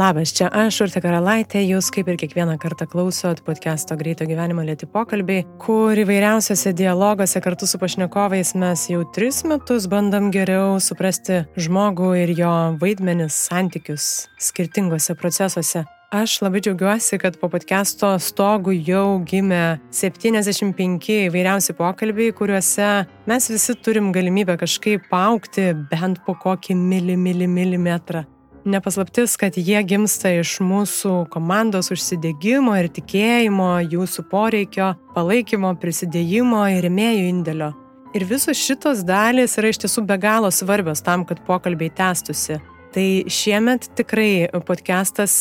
Labas, čia aš, Urte Karalaitė, jūs kaip ir kiekvieną kartą klausot podcast'o Greito gyvenimo lėti pokalbiai, kur įvairiausiose dialoguose kartu su pašnekovais mes jau tris metus bandom geriau suprasti žmogų ir jo vaidmenis, santykius skirtingose procesuose. Aš labai džiaugiuosi, kad po podcast'o stogų jau gimė 75 įvairiausi pokalbiai, kuriuose mes visi turim galimybę kažkaip aukti bent po kokį mili, mili, milimetrą. Nepaslaptis, kad jie gimsta iš mūsų komandos užsidėgymo ir tikėjimo, jūsų poreikio, palaikymo, prisidėjimo ir remėjų indėlio. Ir visos šitos dalys yra iš tiesų be galo svarbios tam, kad pokalbiai tęstusi. Tai šiemet tikrai podcastas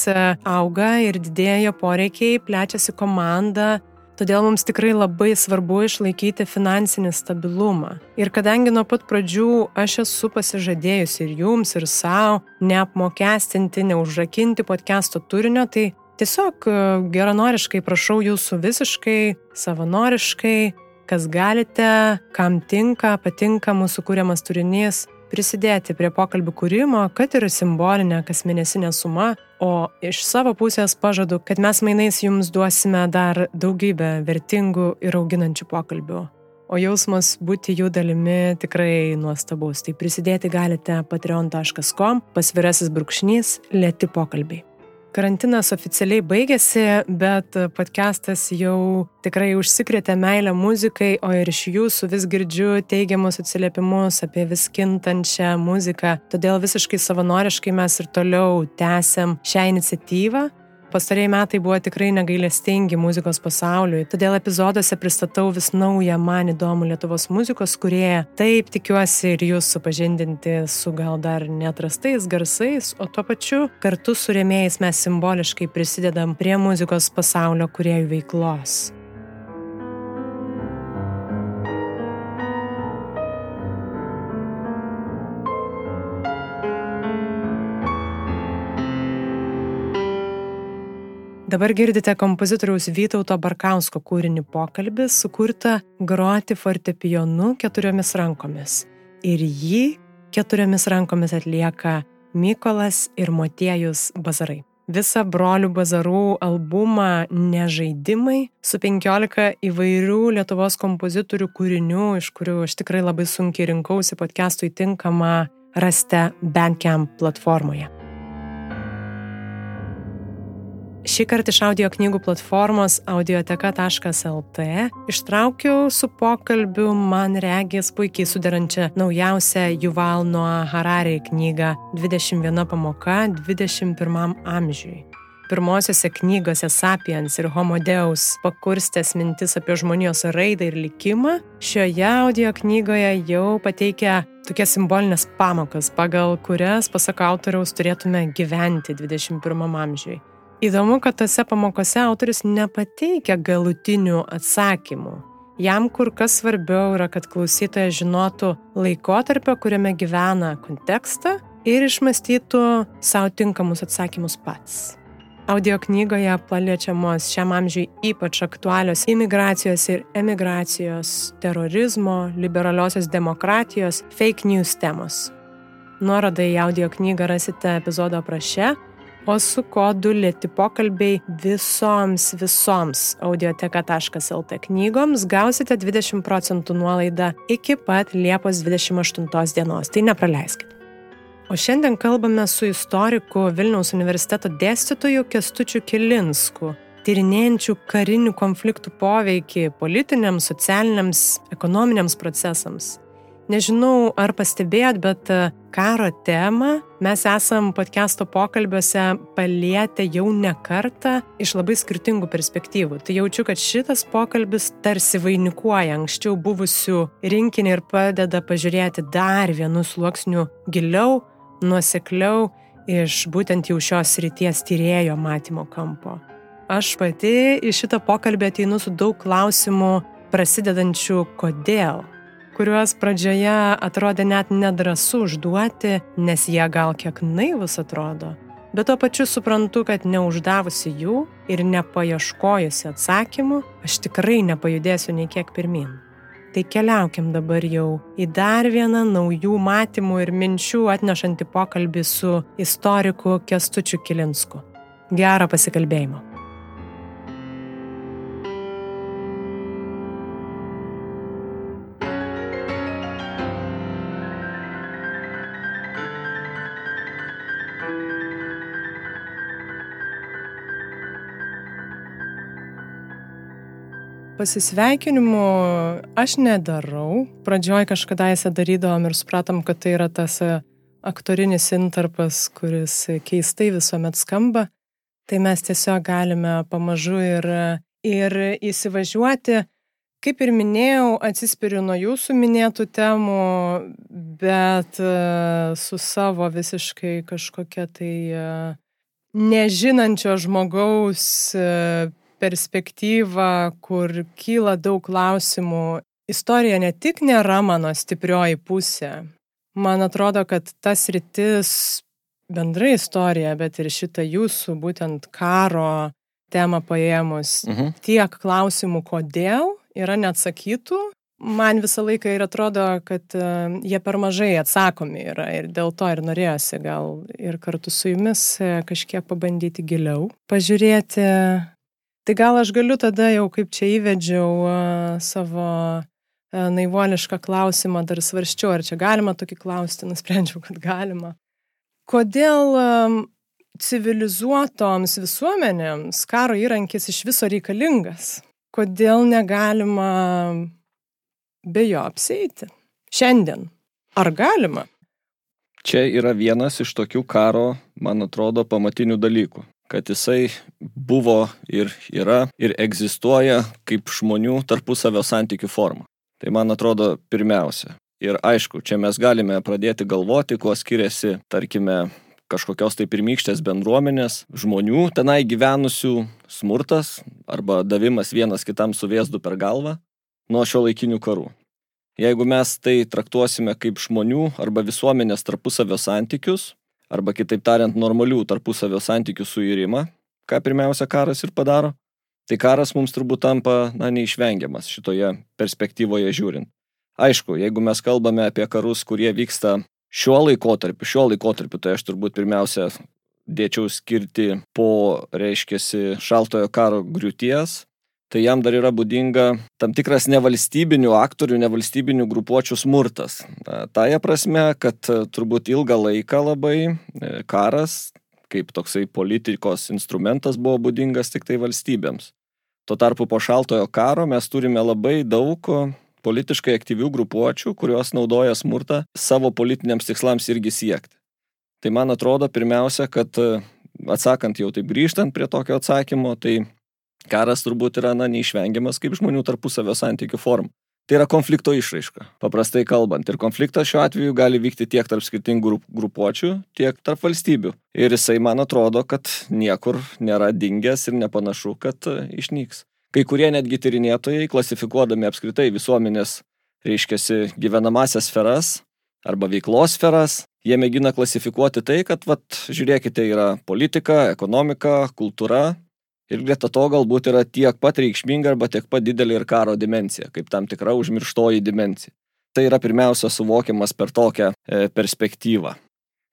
auga ir didėja poreikiai, plečiasi komanda, Todėl mums tikrai labai svarbu išlaikyti finansinį stabilumą. Ir kadangi nuo pat pradžių aš esu pasižadėjusi ir jums, ir savo neapmokestinti, neužrakinti podcast'o turinio, tai tiesiog e, geranoriškai prašau jūsų visiškai, savanoriškai, kas galite, kam tinka, patinka mūsų kūriamas turinys, prisidėti prie pokalbių kūrimo, kad ir simbolinė kasmėnesinė suma, o iš savo pusės pažadu, kad mes mainais jums duosime dar daugybę vertingų ir auginančių pokalbių. O jausmas būti jų dalimi tikrai nuostabus. Tai prisidėti galite patreon.com pasvirasis brūkšnys lėti pokalbiai. Karantinas oficialiai baigėsi, bet podcastas jau tikrai užsikrėtė meilę muzikai, o ir iš jūsų vis girdžiu teigiamus atsiliepimus apie vis kintančią muziką. Todėl visiškai savanoriškai mes ir toliau tęsiam šią iniciatyvą Pastarėjai metai buvo tikrai negailestingi muzikos pasauliui, todėl epizoduose pristatau vis naują man įdomų Lietuvos muzikos kurieją. Taip tikiuosi ir jūs supažindinti su gal dar netrastais garsais, o tuo pačiu kartu su rėmėjais mes simboliškai prisidedam prie muzikos pasaulio kuriejų veiklos. Dabar girdite kompozitoriaus Vytauto Barkausko kūrinį pokalbį sukurtą groti fortepijonu keturiomis rankomis. Ir jį keturiomis rankomis atlieka Mykolas ir Motiejus Bazarai. Visą brolių bazarų albumą Nežaidimai su 15 įvairių Lietuvos kompozitorių kūrinių, iš kurių aš tikrai labai sunkiai rinkausi podcast'ui tinkamą rasti Bandcamp platformoje. Šį kartą iš audio knygų platformos audioteka.lt ištraukiau su pokalbiu man regis puikiai sudarančią naujausią Juval Noa Harari knygą 21 pamoka 21 amžiui. Pirmosiose knygose Sapiens ir Homodeus pakurstęs mintis apie žmonijos raidą ir likimą, šioje audio knygoje jau pateikia tokias simbolinės pamokas, pagal kurias, pasak autoriaus, turėtume gyventi 21 amžiui. Įdomu, kad tose pamokose autoris nepateikia galutinių atsakymų. Jam kur kas svarbiau yra, kad klausytojas žinotų laikotarpio, kuriame gyvena kontekstą ir išmastytų savo tinkamus atsakymus pats. Audio knygoje paliečiamos šiam amžiui ypač aktualios imigracijos ir emigracijos, terorizmo, liberaliosios demokratijos, fake news temos. Nuorodą į audio knygą rasite epizodo apraše, o su kodu lėti pokalbiai visoms, visoms audioteka.lt knygoms gausite 20 procentų nuolaidą iki pat Liepos 28 dienos. Tai nepraleiskite. O šiandien kalbame su istoriku Vilniaus universiteto dėstytoju Kestučiu Kilinsku, tyrinėjančių karinių konfliktų poveikį politiniams, socialiniams, ekonominiams procesams. Nežinau, ar pastebėjot, bet karo temą mes esam podcast'o pokalbiuose palietę jau ne kartą iš labai skirtingų perspektyvų. Tai jaučiu, kad šitas pokalbis tarsi vainikuoja anksčiau buvusių rinkinį ir padeda pažiūrėti dar vienu sluoksniu giliau, nuosekliau iš būtent jau šios ryties tyrėjo matymo kampo. Aš pati į šitą pokalbį ateinu su daug klausimų prasidedančių kodėl kuriuos pradžioje atrodė net nedrasu užduoti, nes jie gal kiek naivus atrodo. Bet tuo pačiu suprantu, kad neuždavusi jų ir nepaieškojusi atsakymų, aš tikrai nepajudėsiu nei kiek pirmin. Tai keliaukim dabar jau į dar vieną naujų matymų ir minčių atnešantį pokalbį su istoriku Kestučiu Kilinsku. Gerą pasikalbėjimą. Pasisveikinimų aš nedarau. Pradžioj kažkada įsą darydavom ir supratom, kad tai yra tas e, aktorinis intarpas, kuris keistai visuomet skamba. Tai mes tiesiog galime pamažu ir, ir įsivažiuoti. Kaip ir minėjau, atsispiriu nuo jūsų minėtų temų, bet e, su savo visiškai kažkokia tai e, nežinančio žmogaus perspektyvą, kur kyla daug klausimų. Istorija ne tik nėra mano stiprioji pusė. Man atrodo, kad tas rytis bendrai istorija, bet ir šitą jūsų būtent karo temą paėmus, mhm. tiek klausimų, kodėl yra neatsakytų, man visą laiką ir atrodo, kad uh, jie per mažai atsakomi yra ir dėl to ir norėjosi gal ir kartu su jumis uh, kažkiek pabandyti giliau, pažiūrėti, Tai gal aš galiu tada jau kaip čia įvedžiau savo naivuolišką klausimą, dar svarščiau, ar čia galima tokį klausti, nusprendžiau, kad galima. Kodėl civilizuotoms visuomenėms karo įrankis iš viso reikalingas? Kodėl negalima be jo apseiti? Šiandien. Ar galima? Čia yra vienas iš tokių karo, man atrodo, pamatinių dalykų kad jisai buvo ir yra ir egzistuoja kaip žmonių tarpusavio santykių forma. Tai man atrodo pirmiausia. Ir aišku, čia mes galime pradėti galvoti, kuo skiriasi, tarkime, kažkokios tai pirmykštės bendruomenės žmonių tenai gyvenusių smurtas arba davimas vienas kitam su vėzdu per galvą nuo šio laikinių karų. Jeigu mes tai traktuosime kaip žmonių arba visuomenės tarpusavio santykius, arba kitaip tariant normalių tarpusavio santykių suirimą, ką pirmiausia karas ir padaro, tai karas mums turbūt tampa na, neišvengiamas šitoje perspektyvoje žiūrint. Aišku, jeigu mes kalbame apie karus, kurie vyksta šiuo laikotarpiu, šiuo laikotarpiu, tai aš turbūt pirmiausia dėčiau skirti po, reiškia, šaltojo karo griūties tai jam dar yra būdinga tam tikras nevalstybinių aktorių, nevalstybinių grupuočių smurtas. Taja prasme, kad e, turbūt ilgą laiką labai e, karas kaip toksai politikos instrumentas buvo būdingas tik tai valstybėms. Tuo tarpu po šaltojo karo mes turime labai daug politiškai aktyvių grupuočių, kurios naudoja smurtą savo politiniams tikslams irgi siekti. Tai man atrodo pirmiausia, kad e, atsakant jau taip grįžtant prie tokio atsakymo, tai Karas turbūt yra, na, neišvengiamas kaip žmonių tarpusavio santykių forma. Tai yra konflikto išraiška, paprastai kalbant. Ir konfliktas šiuo atveju gali vykti tiek tarp skirtingų grupuočių, tiek tarp valstybių. Ir jisai, man atrodo, kad niekur nėra dingęs ir nepanašu, kad e, išnyks. Kai kurie netgi tyrinėtojai, klasifikuodami apskritai visuomenės, reiškiasi, gyvenamasias sferas arba veiklos sferas, jie mėgina klasifikuoti tai, kad, vat, žiūrėkite, yra politika, ekonomika, kultūra, ir greta to galbūt yra tiek pat reikšminga arba tiek pat didelė ir karo dimensija, kaip tam tikra užmirštoji dimensija. Tai yra pirmiausia suvokiamas per tokią e, perspektyvą.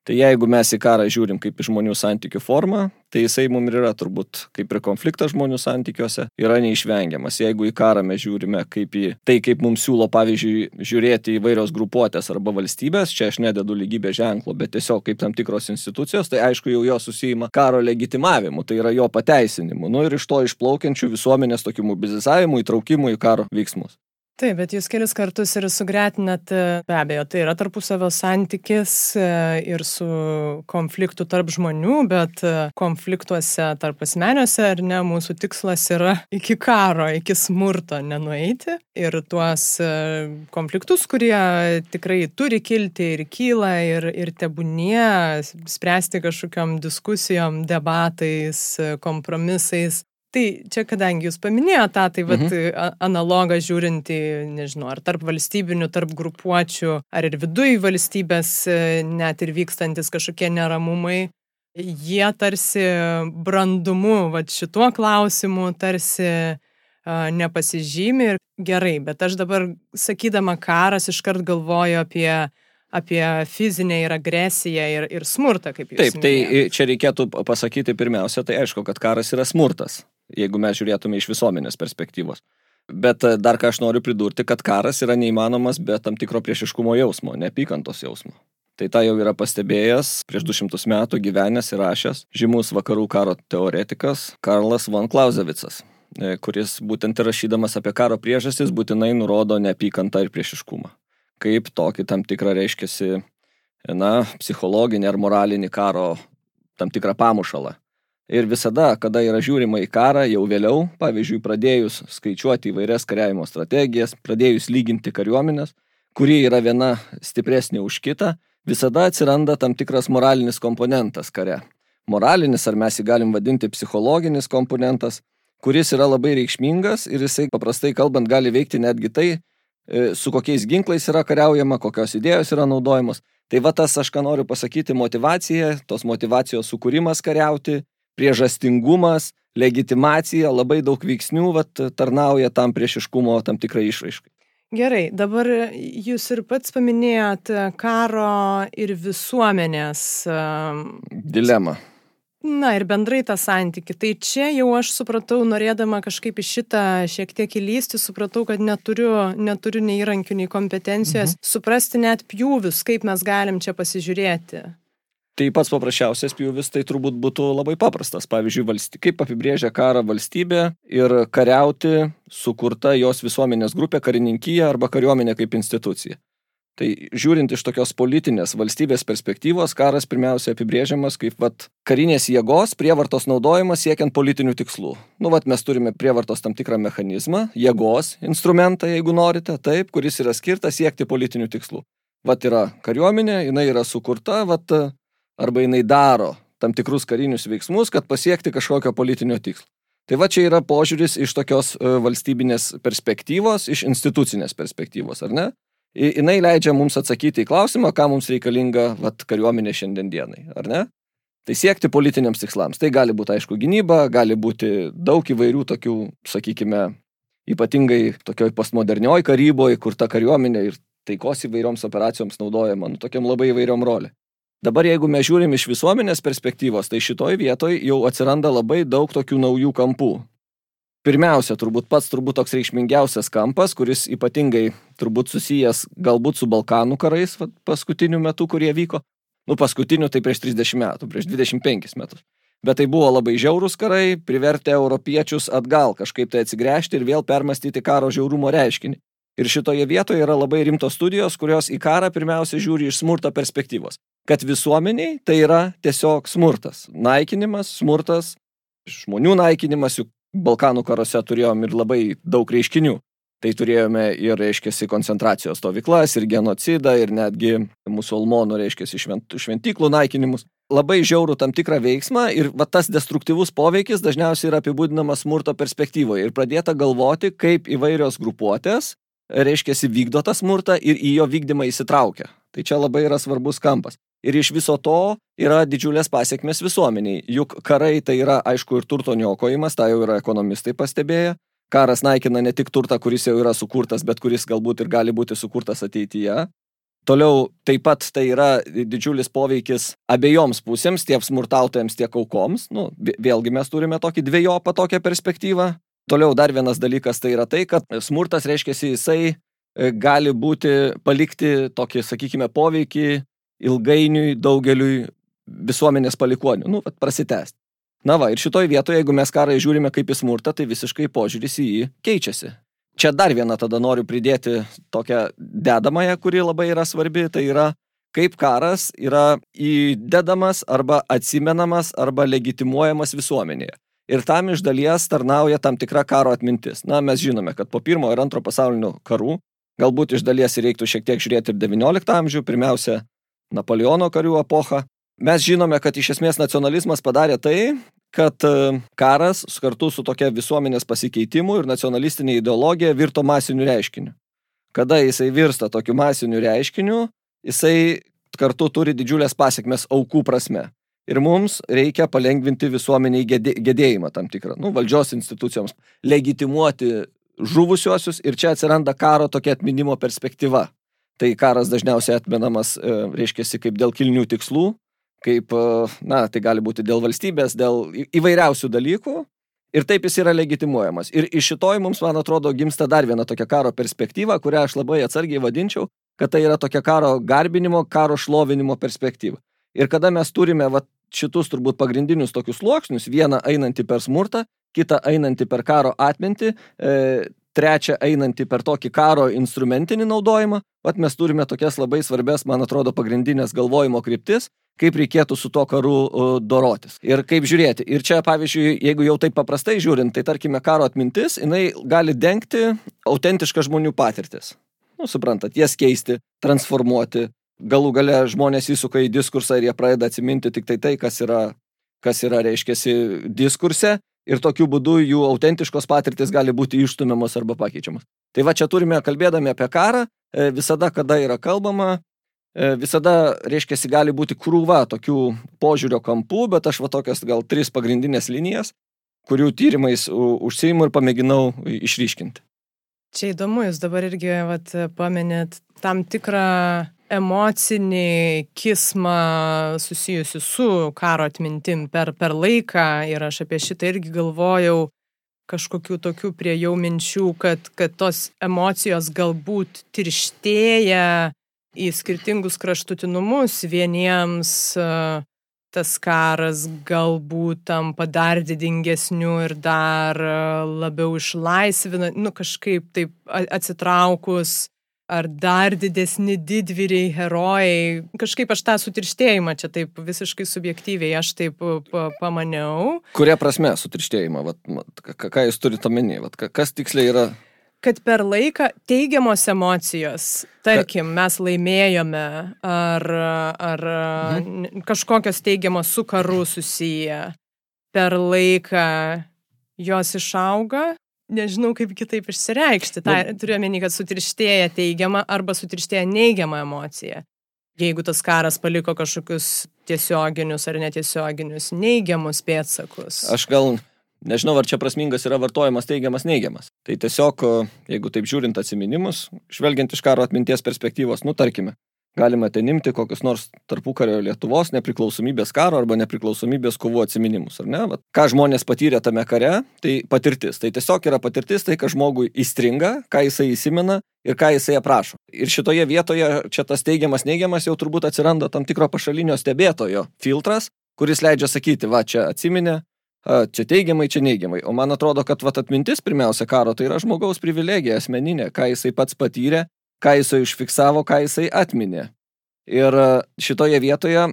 Tai jeigu mes į karą žiūrim kaip į žmonių santykių formą, tai jisai mums yra turbūt kaip ir konfliktas žmonių santykiuose yra neišvengiamas. Jeigu į karą mes žiūrime kaip į tai, kaip mums siūlo, pavyzdžiui, žiūrėti įvairios grupuotės arba valstybės, čia aš nededu lygybės ženklo, bet tiesiog kaip tam tikros institucijos, tai aišku jau jo susijima karo legitimavimu, tai yra jo pateisinimu. Nu ir iš to išplaukiančių visuomenės tokių mobilizavimu, įtraukimu į karo veiksmus. Taip, bet jūs kelis kartus ir sugretinat, e, be abejo, tai yra tarpusavio santykis e, ir su konfliktu tarp žmonių, bet e, konfliktuose tarp asmeniuose ar ne, mūsų tikslas yra iki karo, iki smurto nenueiti ir tuos konfliktus, kurie tikrai turi kilti ir kyla ir, ir tebūnie spręsti kažkokiam diskusijom, debatais, kompromisais, Tai čia, kadangi jūs paminėjote tą, tai vat, mhm. analogą žiūrint į, nežinau, ar tarp valstybinių, tarp grupuočių, ar ir viduj valstybės e, net ir vykstantis kažkokie neramumai, jie tarsi brandumu, vat šituo klausimu, tarsi nepasižymi ir gerai, bet aš dabar sakydama karas iškart galvoju apie apie fizinę ir agresiją ir, ir smurtą, kaip jūs Taip, tai minėjot. čia reikėtų pasakyti pirmiausia, tai aišku, kad karas yra smurtas, jeigu mes žiūrėtume iš visuomenės perspektyvos. Bet e, dar ką aš noriu pridurti, kad karas yra neįmanomas be tam tikro priešiškumo jausmo, neapykantos jausmo. Tai tą jau yra pastebėjęs prieš 200 metų gyvenęs ir rašęs žymus vakarų karo teoretikas Karlas von Clausewicas, e, kuris būtent rašydamas apie karo priežastis būtinai nurodo neapykantą ir priešiškumą. Kaip tokį tam tikrą reiškiasi, na, psichologinį ar moralinį karo tam tikrą pamušalą. Ir visada, kada yra žiūrima į karą, jau vėliau, pavyzdžiui, pradėjus skaičiuoti įvairias kariavimo strategijas, pradėjus lyginti kariuomenės, kuri yra viena stipresnė už kitą, visada atsiranda tam tikras moralinis komponentas kare. Moralinis, ar mes jį galim vadinti psichologinis komponentas, kuris yra labai reikšmingas ir jisai paprastai kalbant gali veikti netgi tai, e, su kokiais ginklais yra kariaujama, kokios idėjos yra naudojamos. Tai va tas, aš ką noriu pasakyti, motivacija, tos motivacijos sukūrimas kariauti, priežastingumas, legitimacija, labai daug veiksnių vat, tarnauja tam priešiškumo tam tikrai išraiškai. Gerai, dabar jūs ir pats paminėjot karo ir visuomenės dilemą. Na ir bendrai tą santyki. Tai čia jau aš supratau, norėdama kažkaip į šitą šiek tiek įlysti, supratau, kad neturiu, neturiu nei įrankių, nei kompetencijos, mhm. suprasti net pjūvius, kaip mes galim čia pasižiūrėti. Tai pats paprasčiausias pjūvis tai turbūt būtų labai paprastas. Pavyzdžiui, valsty, kaip apibrėžia karą valstybė ir kariauti sukurta jos visuomenės grupė, karininkyje arba kariuomenė kaip institucija. Tai žiūrint iš tokios politinės valstybės perspektyvos, karas pirmiausia apibrėžiamas kaip vat, karinės jėgos prievartos naudojimas siekiant politinių tikslų. Nu, vat, mes turime prievartos tam tikrą mechanizmą, jėgos instrumentą, jeigu norite, taip, kuris yra skirtas siekti politinių tikslų. Vat yra kariuomenė, jinai yra sukurta, vat arba jinai daro tam tikrus karinius veiksmus, kad pasiekti kažkokio politinio tikslo. Tai va čia yra požiūris iš tokios e, valstybinės perspektyvos, iš institucinės perspektyvos, ar ne? Jis leidžia mums atsakyti į klausimą, ką mums reikalinga vat, kariuomenė šiandien dienai, ar ne? Tai siekti politiniams tikslams. Tai gali būti, aišku, gynyba, gali būti daug įvairių tokių, sakykime, ypatingai tokioj postmodernioj karyboje, kur ta kariuomenė ir taikos įvairioms operacijoms naudojama, nu, tokiam labai įvairiom rolė. Dabar jeigu mes žiūrim iš visuomenės perspektyvos, tai šitoj vietoj jau atsiranda labai daug tokių naujų kampų. Pirmiausia, turbūt pats turbūt toks reikšmingiausias kampas, kuris ypatingai turbūt susijęs galbūt su Balkanų karais va, paskutiniu metu, kurie vyko. Nu, paskutiniu tai prieš 30 metų, prieš 25 metus. Bet tai buvo labai žiaurūs karai, privertė europiečius atgal kažkaip tai atsigręžti ir vėl permastyti karo žiaurumo reiškinį. Ir šitoje vietoje yra labai rimtos studijos, kurios į karą pirmiausia žiūri iš smurto perspektyvos kad visuomeniai tai yra tiesiog smurtas. Naikinimas, smurtas, žmonių naikinimas, juk Balkanų karuose turėjom ir labai daug reiškinių. Tai turėjome ir, reiškia, koncentracijos stovyklas, ir genocidą, ir netgi musulmonų, reiškia, švent, šventyklų naikinimus. Labai žiaurų tam tikrą veiksmą ir va, tas destruktyvus poveikis dažniausiai yra apibūdinamas smurto perspektyvoje ir pradėta galvoti, kaip įvairios grupuotės, reiškia, vykdo tą smurtą ir į jo vykdymą įsitraukia. Tai čia labai yra svarbus kampas. Ir iš viso to yra didžiulės pasiekmes visuomeniai. Juk karai tai yra, aišku, ir turto niokojimas, tai jau yra ekonomistai pastebėję. Karas naikina ne tik turtą, kuris jau yra sukurtas, bet kuris galbūt ir gali būti sukurtas ateityje. Toliau taip pat tai yra didžiulis poveikis abiejoms pusėms, tiek smurtautojams, tiek aukoms. Nu, vėlgi mes turime tokį dviejopą tokią perspektyvą. Toliau dar vienas dalykas tai yra tai, kad smurtas reiškia jisai e, gali būti palikti tokį, sakykime, poveikį ilgainiui daugeliui visuomenės palikonių, nu, prasitęsti. Na va, ir šitoj vietoje, jeigu mes karą žiūrime kaip į smurtą, tai visiškai požiūris į jį keičiasi. Čia dar vieną tada noriu pridėti tokią dedamąją, kuri labai yra svarbi, tai yra kaip karas yra įdedamas arba atsimenamas arba legitimuojamas visuomenėje. Ir tam iš dalies tarnauja tam tikra karo atmintis. Na, mes žinome, kad po pirmo ir antro pasaulinio karų, galbūt iš dalies reiktų šiek tiek žiūrėti ir XIX amžių, pirmiausia, Napoleono karių epochą. Mes žinome, kad iš esmės nacionalizmas padarė tai, kad e, karas kartu su tokia visuomenės pasikeitimu ir nacionalistinė ideologija virto masiniu reiškiniu. Kada jisai virsta tokiu masiniu reiškiniu, jisai kartu turi didžiulės pasiekmes aukų prasme. Ir mums reikia palengvinti visuomeniai gedėjimą tam tikrą, nu, valdžios institucijoms, legitimuoti žuvusiuosius ir čia atsiranda karo tokia atminimo perspektyva. Tai karas dažniausiai atmenamas, e, reiškia, kaip dėl kilnių tikslų, kaip, e, na, tai gali būti dėl valstybės, dėl įvairiausių dalykų. Ir taip jis yra legitimuojamas. Ir iš šitoj mums, man atrodo, gimsta dar viena tokia karo perspektyva, kurią aš labai atsargiai vadinčiau, kad tai yra tokia karo garbinimo, karo šlovinimo perspektyva. Ir kada mes turime va, šitus turbūt pagrindinius tokius sluoksnius, vieną einantį per smurtą, kitą einantį per karo atmintį, e, trečią einantį per tokį karo instrumentinį naudojimą, vat mes turime tokias labai svarbės, man atrodo, pagrindinės galvojimo kryptis, kaip reikėtų su to karu dorotis. Ir kaip žiūrėti. Ir čia, pavyzdžiui, jeigu jau taip paprastai žiūrint, tai tarkime, karo atmintis, jinai gali dengti autentišką žmonių patirtis. Nu, suprantat, jas keisti, transformuoti. Galų gale žmonės įsuka į diskursą ir jie pradeda atsiminti tik tai tai, kas yra, kas yra reiškiasi, diskurse ir tokiu būdu jų autentiškos patirtis gali būti išstumiamos arba pakeičiamos. Tai va čia turime, kalbėdami apie karą, e, visada, kada yra kalbama, e, visada, reiškia, gali būti krūva tokių požiūrio kampų, bet aš va tokias gal tris pagrindinės linijas, kurių tyrimais užsiimu ir pamėginau išryškinti. Čia įdomu, jūs dabar irgi vat, paminėt tam tikrą emocinį kismą susijusi su karo atmintim per, per laiką ir aš apie šitą irgi galvojau kažkokių tokių prie jau minčių, kad, kad tos emocijos galbūt tirštėja į skirtingus kraštutinumus. Vieniems tas karas galbūt tampa dar didingesniu ir dar labiau išlaisvina, nu kažkaip taip atsitraukus ar dar didesni didvyriai, herojai. Kažkaip aš tą sutirštėjimą čia taip visiškai subjektyviai, aš taip pamaniau. Kuria prasme sutirštėjimą? Vat, ką, ką jūs turite omeny? Kas tiksliai yra? Kad per laiką teigiamos emocijos, tarkim, mes laimėjome ar, ar mhm. kažkokios teigiamos su karu susiję, per laiką jos išauga nežinau kaip kitaip išsireikšti. Ta, turiu omeny, kad sutirštėja teigiama arba sutirštėja neigiama emocija. Jeigu tas karas paliko kažkokius tiesioginius ar netiesioginius neigiamus pėtsakus. Aš gal nežinau, ar čia prasmingas yra vartojimas teigiamas neigiamas. Tai tiesiog, jeigu taip žiūrint atsiminimus, žvelgiant iš karo atminties perspektyvos, nu tarkime, galima ten imti kokius nors tarpukario Lietuvos nepriklausomybės karo arba nepriklausomybės kovų atsiminimus, ar ne? Vat, ką žmonės patyrė tame kare, tai patirtis. Tai tiesiog yra patirtis, tai ką žmogui įstringa, ką jisai įsimena ir ką jisai aprašo. Ir šitoje vietoje čia tas teigiamas, neigiamas jau turbūt atsiranda tam tikro pašalinio stebėtojo filtras, kuris leidžia sakyti, va čia atsiminė, čia teigiamai, čia neigiamai. O man atrodo, kad vat atmintis pirmiausia karo tai yra žmogaus privilegija asmeninė, ką jisai pats patyrė ką jisai užfiksavo, ką jisai atminė. Ir e, šitoje vietoje,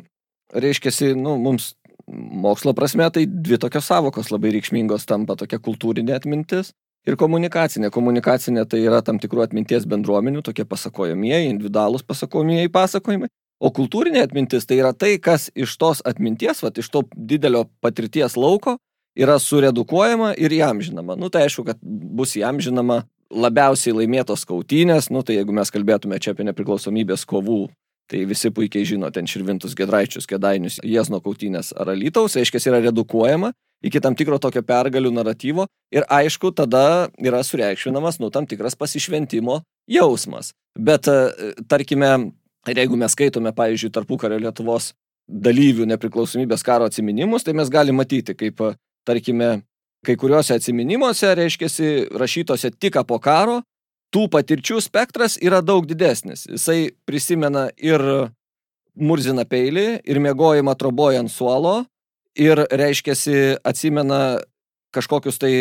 reiškia, nu, mums mokslo prasme tai dvi tokios savokos labai reikšmingos tampa tokia kultūrinė atmintis ir komunikacinė. Komunikacinė tai yra tam tikrų atminties bendruomenių, tokie pasakojamieji, individualūs pasakojamieji pasakojimai. O kultūrinė atmintis tai yra tai, kas iš tos atminties, va, iš to didelio patirties lauko yra suredukuojama ir jam žinoma. Nu, tai aišku, kad bus jam žinoma labiausiai laimėtos kautynės, nu tai jeigu mes kalbėtume čia apie nepriklausomybės kovų, tai visi puikiai žino ten Širvintus, Gedraičius, Kedainius, Jėzno kautynės ar Alytaus, reiškia, yra redukuojama iki tam tikro tokio pergalių naratyvo ir aišku, tada yra sureikšminamas, nu, tam tikras pasišventimo jausmas. Bet, e, tarkime, jeigu mes skaitome, pavyzdžiui, tarpukario Lietuvos dalyvių nepriklausomybės karo atsiminimus, tai mes galime matyti, kaip, tarkime, kai kuriuose atsiminimuose, reiškia, rašytose tik po karo, tų patirčių spektras yra daug didesnis. Jisai prisimena ir murzina peilį, ir mėgojimą trobojant suolo, ir, reiškia, atsimena kažkokius tai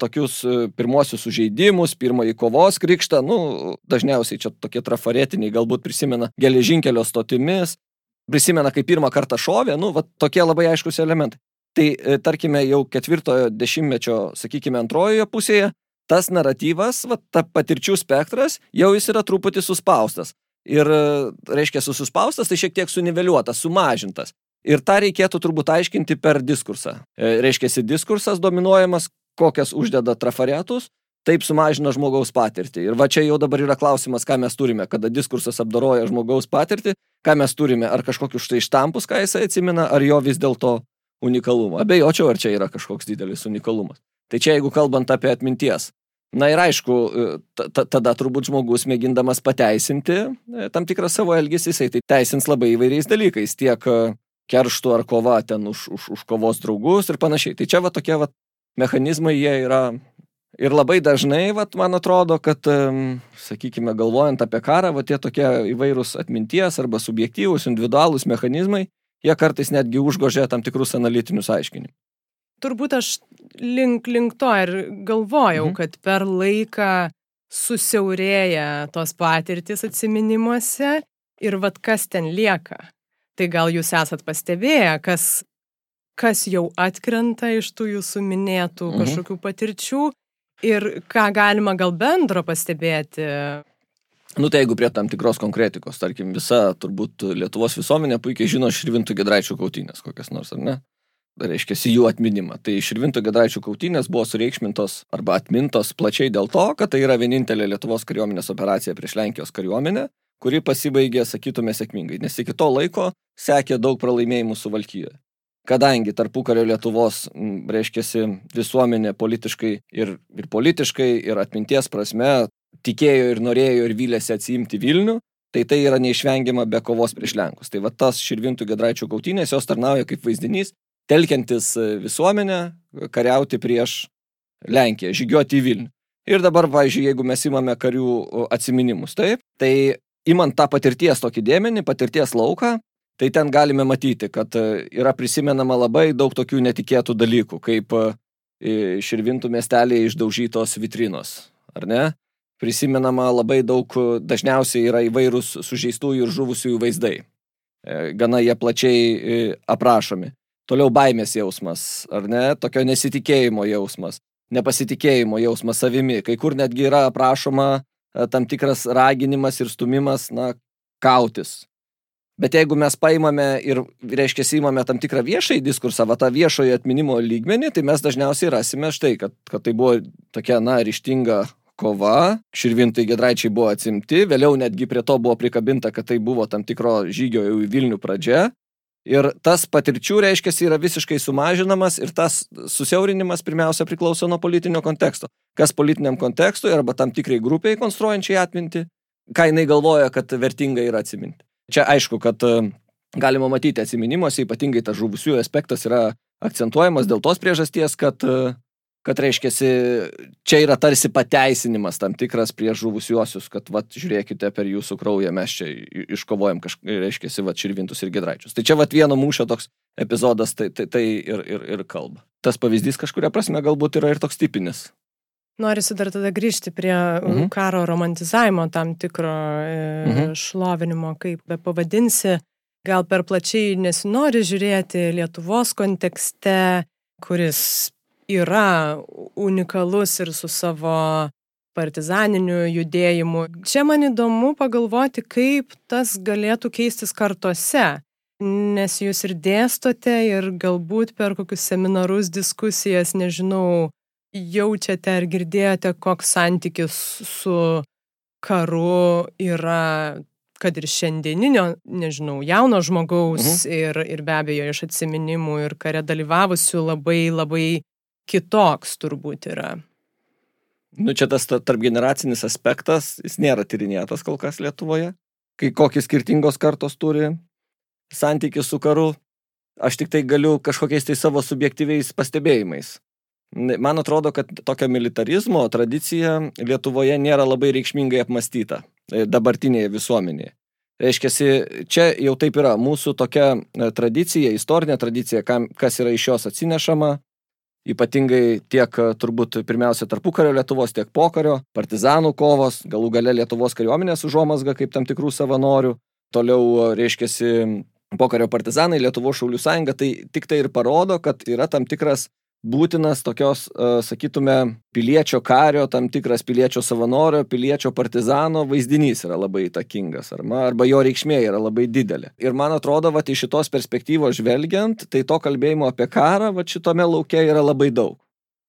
tokius e, pirmosius sužeidimus, pirmąjį kovos krikštą, nu, dažniausiai čia tokie trafaretiniai, galbūt prisimena geležinkelio stotimis, prisimena, kai pirmą kartą šovė, nu, va, tokie labai aiškus elementai. Tai e, tarkime jau ketvirtojo dešimtmečio, sakykime, antrojoje pusėje, tas naratyvas, va, ta patirčių spektras, jau jis yra truputį suspaustas. Ir, e, reiškia, suspaustas, tai šiek tiek suniveliuotas, sumažintas. Ir tą reikėtų turbūt aiškinti per diskursą. E, reiškia, diskursas dominuojamas, kokias uždeda trafaretus, taip sumažina žmogaus patirtį. Ir va čia jau dabar yra klausimas, ką mes turime, kada diskursas apdaroja žmogaus patirtį, ką mes turime, ar kažkokius štai štampus, ką jisai atsimena, ar jo vis dėlto unikalumą. Abejočiau, ar čia yra kažkoks didelis unikalumas. Tai čia jeigu kalbant apie atminties. Na ir aišku, tada turbūt žmogus mėgindamas pateisinti e, tam tikrą savo elgesį, jisai tai teisins labai įvairiais dalykais, tiek e, kerštų ar kova ten už, už, už kovos draugus ir panašiai. Tai čia va tokie va mechanizmai, jie yra Ir labai dažnai, vat, man atrodo, kad, sakykime, galvojant apie karą, va, tie tokie įvairūs atminties arba subjektyvūs, individualūs mechanizmai, jie kartais netgi užgožia tam tikrus analitinius aiškinimus. Turbūt aš link, link to ir galvojau, mhm. kad per laiką susiaurėja tos patirtis atsiminimuose ir vad kas ten lieka. Tai gal jūs esat pastebėję, kas, kas jau atkrenta iš tų jūsų minėtų mhm. kažkokių patirčių Ir ką galima gal bendro pastebėti? Nu tai jeigu prie tam tikros konkretikos, tarkim, visa turbūt Lietuvos visuomenė puikiai žino Širvintų gedraičių kautinės kokias nors, ar ne? Reiškia, jų atminimą. Tai Širvintų gedraičių kautinės buvo sureikšmintos arba atmintos plačiai dėl to, kad tai yra vienintelė Lietuvos kariuomenės operacija prieš Lenkijos kariuomenę, kuri pasibaigė, sakytume, sėkmingai, nes iki to laiko sekė daug pralaimėjimų Suvalkyje kadangi tarpukario Lietuvos, reiškia, visuomenė politiškai ir, ir politiškai, ir atminties prasme tikėjo ir norėjo ir vylėsi atsiimti Vilnių, tai tai yra neišvengiama be kovos prieš Lenkus. Tai va tas Širvintų gedraičių kautynės jos tarnauja kaip vaizdinys, telkiantis visuomenę kariauti prieš Lenkiją, žygiuoti į Vilnių. Ir dabar, pavyzdžiui, jeigu mes imame karių atsiminimus, taip, tai imant tą patirties tokį dėmenį, patirties lauką, tai ten galime matyti, kad e, yra prisimenama labai daug tokių netikėtų dalykų, kaip e, Širvintų miestelėje išdaužytos vitrinos, ar ne? Prisimenama labai daug, dažniausiai yra įvairūs sužeistųjų ir žuvusiųjų vaizdai. E, gana jie plačiai aprašomi. Toliau baimės jausmas, ar ne? Tokio nesitikėjimo jausmas, nepasitikėjimo jausmas savimi. Kai kur netgi yra aprašoma tam tikras raginimas ir stumimas, na, kautis, Bet jeigu mes paimame ir, reiškia, įmame tam tikrą viešąjį diskursą, va tą viešojo atminimo lygmenį, tai mes dažniausiai rasime štai, kad, kad tai buvo tokia, na, ryštinga kova, širvintai gedraičiai buvo atsimti, vėliau netgi prie to buvo prikabinta, kad tai buvo tam tikro žygio jau į Vilnių pradžia. Ir tas patirčių, reiškia, yra visiškai sumažinamas ir tas susiaurinimas pirmiausia priklauso nuo politinio konteksto. Kas politiniam kontekstui arba tam tikrai grupiai konstruojančiai atminti, ką jinai galvoja, kad vertinga yra atsiminti. Čia aišku, kad e, galima matyti atsiminimuose, ypatingai tas žuvusiųjų aspektas yra akcentuojamas dėl tos priežasties, kad, e, kad reiškia, čia yra tarsi pateisinimas tam tikras prieš žuvusiuosius, kad, va, žiūrėkite, per jūsų kraują mes čia iškovojam, kažkaip, reiškia, va, čirvintus ir gedraičius. Tai čia, va, vieno mūšio toks epizodas, tai, tai, tai ir, ir, ir kalba. Tas pavyzdys kažkuria prasme galbūt yra ir toks tipinis. Norisi dar tada grįžti prie mhm. karo romantizavimo tam tikro e, mhm. šlovinimo, kaip be pavadinsi. Gal per plačiai nesinori žiūrėti Lietuvos kontekste, kuris yra unikalus ir su savo partizaniniu judėjimu. Čia man įdomu pagalvoti, kaip tas galėtų keistis kartose, nes jūs ir dėstote ir galbūt per kokius seminarus, diskusijas, nežinau, jaučiate ar girdėjote, koks santykis su karu yra, kad ir šiandieninio, nežinau, jauno žmogaus mhm. ir, ir be abejo iš atsiminimų ir kare dalyvavusių labai labai kitoks turbūt yra. Nu, čia tas tarp generacinis aspektas, jis nėra tyrinėtas kol kas Lietuvoje. Kai kokios skirtingos kartos turi santykių su karu, aš tik tai galiu kažkokiais tai savo subjektyviais pastebėjimais Man atrodo, kad tokia militarizmo tradicija Lietuvoje nėra labai reikšmingai apmastyta e, dabartinėje visuomenėje. Reiškia, čia jau taip yra mūsų tokia e, tradicija, istorinė tradicija, kas yra iš jos atsinešama, ypatingai tiek e, turbūt pirmiausia tarpukario Lietuvos, tiek pokario, partizanų kovos, galų gale Lietuvos kariuomenės užuomasga kaip tam tikrų savanorių, toliau reiškia pokario partizanai, Lietuvos šaulių sąjunga, tai tik tai ir parodo, kad yra tam tikras būtinas tokios, e, sakytume, piliečio kario, tam tikras piliečio savanorio, piliečio partizano vaizdinys yra labai įtakingas, arba, arba jo reikšmė yra labai didelė. Ir man atrodo, va, iš šitos perspektyvos žvelgiant, tai to kalbėjimo apie karą, va, šitome laukia yra labai daug.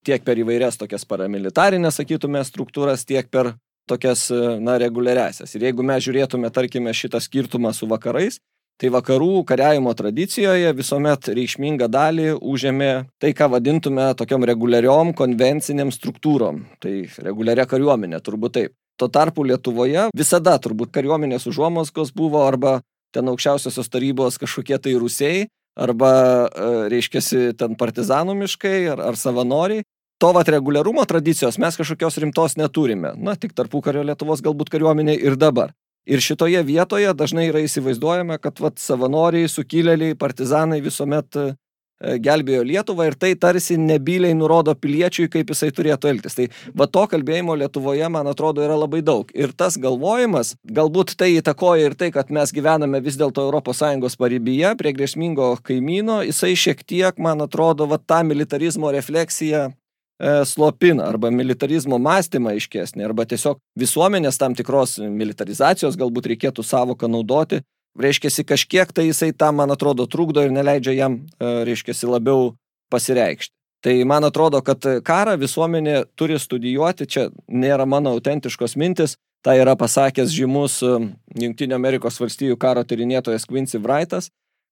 tiek per įvairias tokias paramilitarinės, sakytume, struktūras, tiek per tokias, na, reguliariasias. Ir jeigu mes žiūrėtume, tarkime, šitą skirtumą su vakarais, tai vakarų kariavimo tradicijoje visuomet reikšmingą dalį užėmė tai, ką vadintume tokiom reguliariom konvenciniam struktūrom. Tai reguliaria kariuomenė, turbūt taip. Tuo tarpu Lietuvoje visada turbūt kariuomenės užuomaskos buvo arba ten aukščiausiosios tarybos kažkokie tai rusiai, arba, e, reiškia, ten partizanų miškai ar, ar savanoriai. To vat reguliarumo tradicijos mes kažkokios rimtos neturime. Na, tik tarpu kario Lietuvos galbūt kariuomenė ir dabar. Ir šitoje vietoje dažnai yra įsivaizduojama, kad vat, savanoriai, sukilėliai, partizanai visuomet E, gelbėjo Lietuvą ir tai tarsi nebyliai nurodo piliečiui, kaip jisai turėtų elgtis. Tai va to kalbėjimo Lietuvoje, man atrodo, yra labai daug. Ir tas galvojimas, galbūt tai įtakoja ir tai, kad mes gyvename vis dėlto ES paribyje, prie grėsmingo kaimyno, jisai šiek tiek, man atrodo, va tą militarizmo refleksiją slopina arba militarizmo mąstymą aiškesnį, arba tiesiog visuomenės tam tikros militarizacijos galbūt reikėtų savoką naudoti, reiškiasi kažkiek tai jisai tam, man atrodo, trukdo ir neleidžia jam, e, reiškiasi, labiau pasireikšti. Tai man atrodo, kad karą visuomenė turi studijuoti, čia nėra mano autentiškos mintis, tai yra pasakęs žymus e, Junktinio Amerikos valstijų karo tyrinėtojas Quincy Wrightas,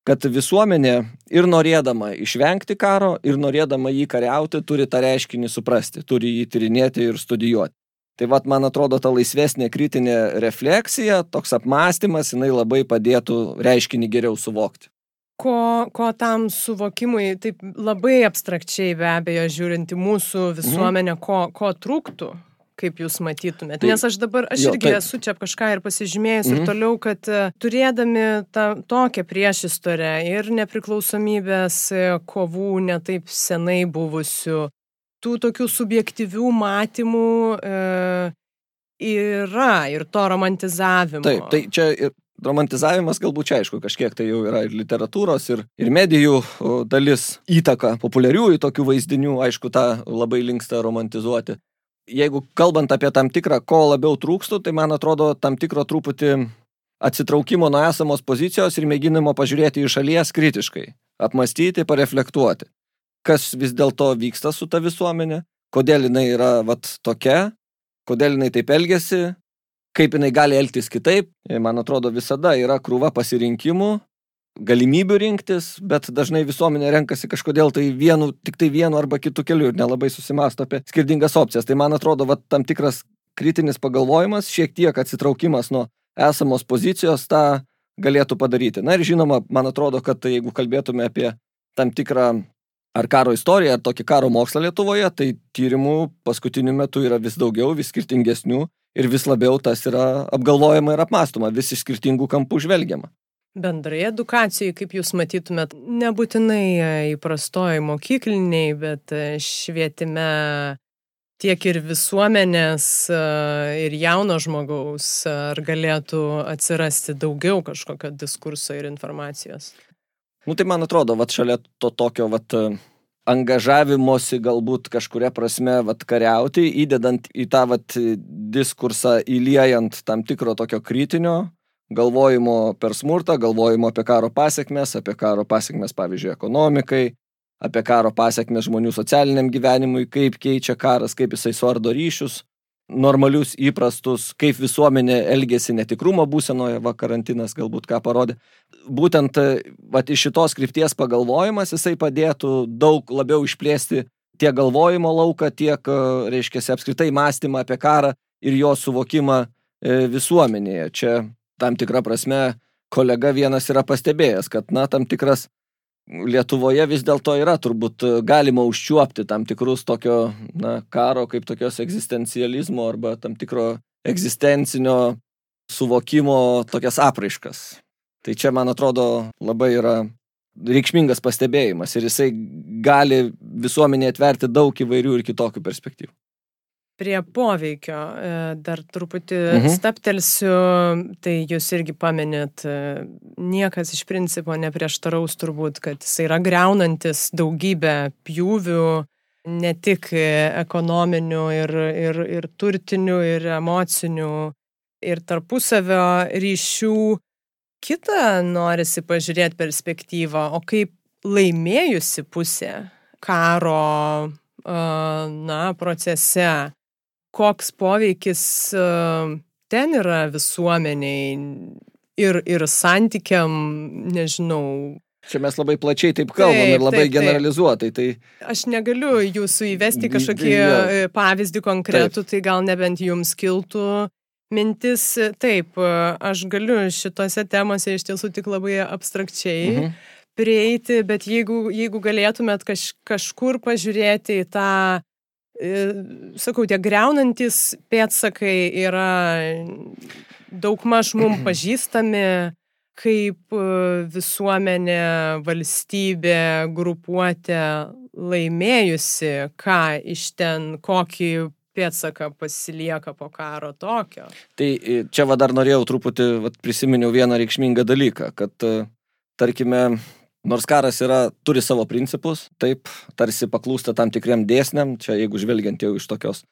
kad visuomenė ir norėdama išvengti karo, ir norėdama jį kariauti, turi tą reiškinį suprasti, turi jį tyrinėti ir studijuoti. Tai vad, man atrodo, ta laisvesnė kritinė refleksija, toks apmąstymas, jinai labai padėtų reiškinį geriau suvokti. Ko, ko tam suvokimui, taip labai abstrakčiai be abejo, žiūrint į mūsų mhm. visuomenę, mhm. ko, ko trūktų, kaip jūs matytumėte. Tai, Nes aš dabar, aš jo, irgi taip. esu čia kažką ir pasižymėjus mhm. ir toliau, kad uh, turėdami tą tokią priešistorę ir nepriklausomybės e, kovų netaip senai buvusių, tų tokių subjektyvių matymų e, yra ir to romantizavimo. Taip, tai čia ir romantizavimas galbūt čia aišku, kažkiek tai jau yra ir literatūros, ir, ir medijų dalis įtaka populiariųjų tokių vaizdinių, aišku, tą labai linksta romantizuoti. Jeigu kalbant apie tam tikrą, ko labiau trūkstų, tai man atrodo tam tikro truputį atsitraukimo nuo esamos pozicijos ir mėginimo pažiūrėti į šalies kritiškai, apmastyti, pareflektuoti kas vis dėlto vyksta su ta visuomenė, kodėl jinai yra vat tokia, kodėl jinai taip elgesi, kaip jinai gali elgtis kitaip. Man atrodo, visada yra krūva pasirinkimų, galimybių rinktis, bet dažnai visuomenė renkasi kažkodėl tai vienu, tik tai vienu arba kitu keliu ir nelabai susimasto apie skirtingas opcijas. Tai man atrodo, va, tam tikras kritinis pagalvojimas, šiek tiek atsitraukimas nuo esamos pozicijos tą galėtų padaryti. Na ir žinoma, man atrodo, kad jeigu kalbėtume apie tam tikrą ar karo istoriją, ar tokį karo mokslą Lietuvoje, tai tyrimų paskutiniu metu yra vis daugiau, vis skirtingesnių ir vis labiau tas yra apgalvojama ir apmastoma, vis iš skirtingų kampų žvelgiama. Bendrai edukacijai, kaip jūs matytumėt, nebūtinai e, įprastoj mokykliniai, bet e, švietime tiek ir visuomenės, e, ir jauno žmogaus, ar galėtų atsirasti daugiau kažkokio diskurso ir informacijos? Nu tai man atrodo, va šalia to tokio, va, angažavimosi galbūt kažkuria prasme, va, kariauti, įdedant į tą, va, diskursą, įliejant tam tikro tokio kritinio galvojimo per smurtą, galvojimo apie karo pasiekmes, apie karo pasiekmes, pavyzdžiui, ekonomikai, apie karo pasiekmes žmonių socialiniam gyvenimui, kaip keičia karas, kaip jisai suardo ryšius, normalius, įprastus, kaip visuomenė elgėsi netikrumo būsenoje, va karantinas galbūt ką parodė. Būtent va, iš šitos krypties pagalvojimas jisai padėtų daug labiau išplėsti tiek galvojimo lauką, tiek, reiškia, apskritai mąstymą apie karą ir jo suvokimą e, visuomenėje. Čia tam tikra prasme kolega vienas yra pastebėjęs, kad, na, tam tikras Lietuvoje vis dėlto yra turbūt e, galima užčiuopti tam tikrus tokio na, karo kaip tokios egzistencializmo arba tam tikro egzistencinio suvokimo tokias apraiškas. Tai čia, man atrodo, labai yra reikšmingas pastebėjimas ir jisai gali visuomenė atverti daug įvairių ir kitokių perspektyvų prie poveikio e, dar truputį mhm. staptelsiu, tai jūs irgi paminėt, e, niekas iš principo neprieštaraus turbūt, kad jis yra greunantis daugybę pjūvių, ne tik ekonominių ir, ir, ir turtinių, ir emocinių, ir tarpusavio ryšių. Kita norisi pažiūrėti perspektyvą, o kaip laimėjusi pusė karo na, procese, koks poveikis ten yra visuomeniai ir, ir santykiam, nežinau, Čia mes labai plačiai taip kalbam taip, ir labai taip, generalizuotai. Tai... Aš negaliu jūsų įvesti kažkokį ja. pavyzdį konkretų, taip. tai gal nebent jums kiltų mintis. Taip, aš galiu šitose temose iš tiesų tik labai abstrakčiai mhm. prieiti, bet jeigu, jeigu galėtumėt kaž, kažkur pažiūrėti į tą, sakau, tie greunantis pėtsakai yra daugmaž mums pažįstami kaip e, visuomenė, valstybė, grupuotė laimėjusi, ką iš ten, kokį pėtsaką pasilieka po karo tokio. Tai e, čia va dar norėjau truputį, va, prisiminiau vieną reikšmingą dalyką, kad e, tarkime, nors karas yra, turi savo principus, taip, tarsi paklūsta tam tikriam dėsniam, čia jeigu žvelgiant jau iš tokios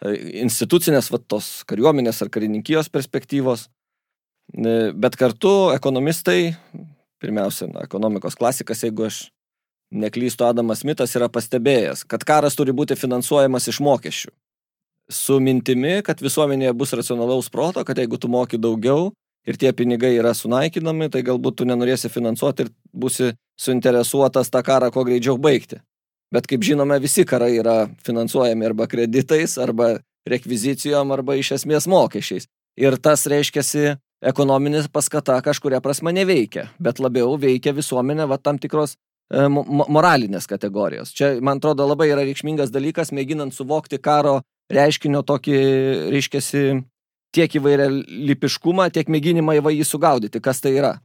institucinės, va, tos kariuomenės ar karininkijos perspektyvos, Bet kartu ekonomistai, pirmiausia, na, ekonomikos klasikas, jeigu aš neklystu, Adamas Mitas yra pastebėjęs, kad karas turi būti finansuojamas iš mokesčių. Su mintimi, kad visuomenėje bus racionalaus proto, kad jeigu tu moki daugiau ir tie pinigai yra sunaikinami, tai galbūt tu nenorėsi finansuoti ir būsi suinteresuotas tą karą kuo greičiau baigti. Bet kaip žinome, visi karai yra finansuojami arba kreditais, arba rekvizicijom, arba iš esmės mokesčiais. Ir tas reiškiasi ekonominis paskata kažkuria prasme neveikia, bet labiau veikia visuomenė va tam tikros e, moralinės kategorijos. Čia, man atrodo, labai yra reikšmingas dalykas, mėginant suvokti karo reiškinio tokį, reiškiasi, tiek įvairia lipiškumą, tiek mėginimą įvai jį sugaudyti, kas tai yra.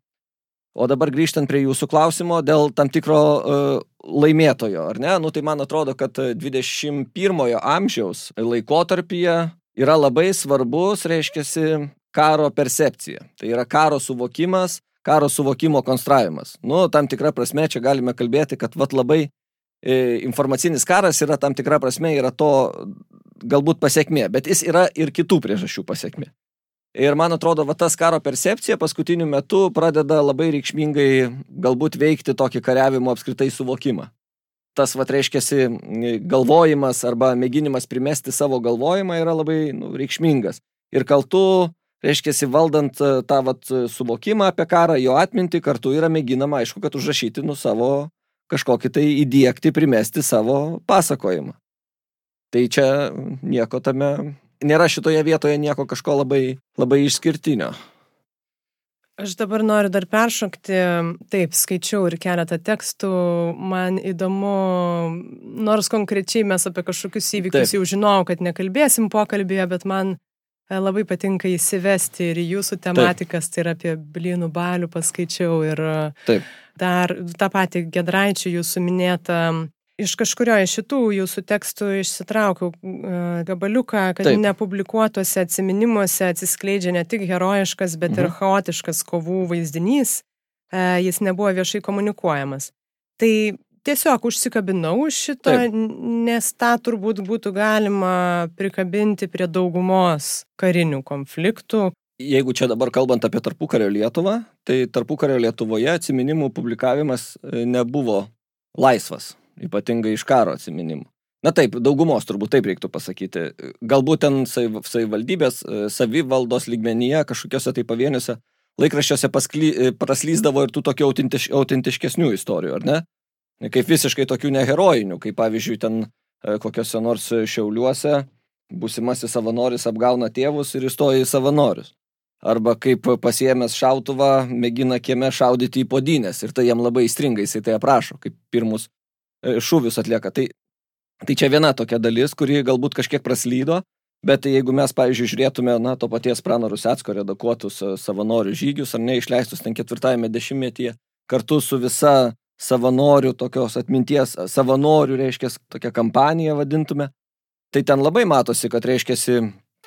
O dabar grįžtant prie jūsų klausimo dėl tam tikro uh, laimėtojo, ar ne? Nu, tai man atrodo, kad 21 amžiaus laikotarpyje yra labai svarbus, reiškiasi, karo percepcija. Tai yra karo suvokimas, karo suvokimo konstravimas. Nu, tam tikra prasme čia galime kalbėti, kad vat labai e, informacinis karas yra tam tikra prasme yra to galbūt pasiekmė, bet jis yra ir kitų priežasčių pasiekmė. Ir man atrodo, va tas karo percepcija paskutiniu metu pradeda labai reikšmingai galbūt veikti tokį kariavimo apskritai suvokimą. Tas, va, reiškiasi, galvojimas arba mėginimas primesti savo galvojimą yra labai nu, reikšmingas. Ir kaltu reiškia, valdant e, tą vat, suvokimą apie karą, jo atmintį, kartu yra mėginama, aišku, kad užrašyti nu savo kažkokį tai įdėkti, primesti savo pasakojimą. Tai čia nieko tame, nėra šitoje vietoje nieko kažko labai, labai išskirtinio. Aš dabar noriu dar peršokti, taip, skaičiau ir keletą tekstų, man įdomu, nors konkrečiai mes apie kažkokius įvykius taip. jau žinojau, kad nekalbėsim pokalbėje, bet man E, labai patinka įsivesti ir jūsų tematikas, Taip. tai yra apie blynų balių paskaičiau ir Taip. dar tą patį Gedraičių jūsų minėtą. Iš kažkurio iš šitų jūsų tekstų išsitraukiau uh, gabaliuką, kad Taip. nepublikuotuose atminimuose atsiskleidžia ne tik herojiškas, bet mhm. ir chaotiškas kovų vaizdinys, uh, jis nebuvo viešai komunikuojamas. Tai tiesiog užsikabinau šito, Taip. nes tą turbūt būtų galima prikabinti prie daugumos karinių konfliktų. Jeigu čia dabar kalbant apie tarpukario Lietuvą, tai tarpukario Lietuvoje atsiminimų publikavimas e, nebuvo laisvas, ypatingai iš karo atsiminimų. Na taip, daugumos turbūt taip reiktų pasakyti. Galbūt ten savivaldybės, e, savivaldos lygmenyje, kažkokiuose tai pavieniuose laikraščiuose paskly, e, praslyzdavo ir tų tokių autentiš, autentiškesnių istorijų, ar ne? kaip visiškai tokių neherojinių, kaip pavyzdžiui ten e, kokiuose nors šiauliuose būsimasis savanoris apgauna tėvus ir įstoja į savanorius. Arba kaip pasiemęs šautuvą mėgina kieme šaudyti į podinės ir tai jam labai įstringa, jisai tai aprašo, kaip pirmus šūvius atlieka. Tai, tai čia viena tokia dalis, kuri galbūt kažkiek praslydo, bet jeigu mes, pavyzdžiui, žiūrėtume, na, to paties Prano Rusecko redaguotus e, savanorių žygius ar neišleistus ten ketvirtajame dešimtmetyje, kartu su visa savanorių, tokios atminties, savanorių, reiškia, tokią kampaniją vadintume. Tai ten labai matosi, kad, reiškia,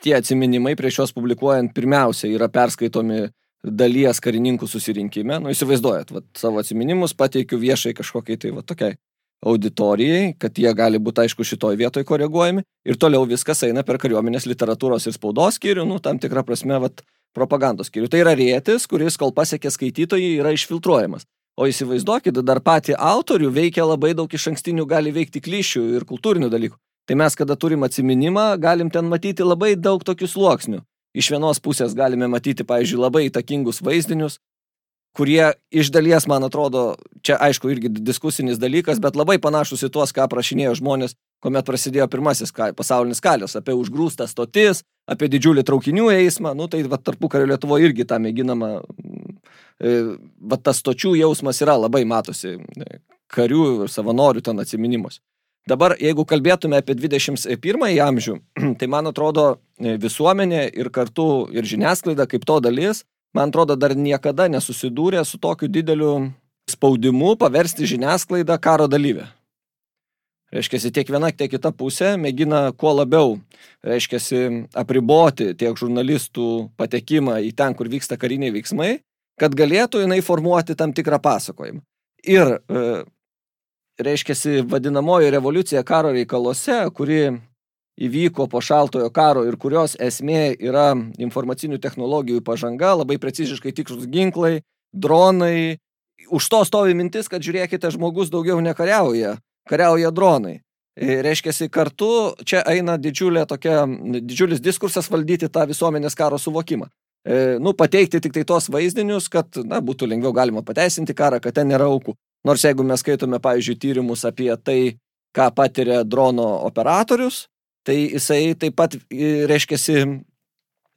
tie atsiminimai prieš juos publikuojant pirmiausia yra perskaitomi dalies karininkų susirinkime. Nu, įsivaizduojat, vat, savo atsiminimus pateikiu viešai kažkokiai tai va tokiai auditorijai, kad jie gali būti, aišku, šitoj vietoj koreguojami ir toliau viskas eina per kariuomenės literatūros ir spaudos skyrių, nu, tam tikrą prasme, vat, propagandos skyrių. Tai yra rėtis, kuris, kol pasiekė skaitytojai, yra išfiltruojamas. O įsivaizduokit, dar patį autorių veikia labai daug iš ankstinių gali veikti klišių ir kultūrinių dalykų. Tai mes, kada turim atsiminimą, galim ten matyti labai daug tokių sluoksnių. Iš vienos pusės galime matyti, pavyzdžiui, labai įtakingus vaizdinius, kurie iš dalies, man atrodo, čia aišku irgi diskusinis dalykas, bet labai panašus į tuos, ką prašinėjo žmonės, kuomet prasidėjo pirmasis pasaulinis kalios, apie užgrūstas stotis, apie didžiulį traukinių eismą, nu tai va tarpu kario Lietuvo irgi tą mėginama, e, va tas stočių jausmas yra labai matosi e, karių ir savanorių ten atsiminimus. Dabar, jeigu kalbėtume apie 21 amžių, tai man atrodo e, visuomenė ir kartu ir žiniasklaida kaip to dalis, man atrodo, dar niekada nesusidūrė su tokiu dideliu spaudimu paversti žiniasklaidą karo dalyvę. Reiškia, tiek viena, tiek kita pusė mėgina kuo labiau, reiškia, apriboti tiek žurnalistų patekimą į ten, kur vyksta kariniai veiksmai, kad galėtų jinai formuoti tam tikrą pasakojimą. Ir, e, reiškia, vadinamoji revoliucija karo reikaluose, kuri įvyko po šaltojo karo ir kurios esmė yra informacinių technologijų pažanga, labai preciziškai tikslus ginklai, dronai. Už to stovi mintis, kad žiūrėkite, žmogus daugiau nekariauja, kariauja dronai. E, reiškia, kartu čia eina didžiulė tokia, didžiulis diskursas valdyti tą visuomenės karo suvokimą. E, nu, pateikti tik tai tos vaizdinius, kad, na, būtų lengviau galima pateisinti karą, kad ten nėra aukų. Nors jeigu mes skaitome, pavyzdžiui, tyrimus apie tai, ką patiria drono operatorius, tai jisai taip pat, e, reiškia,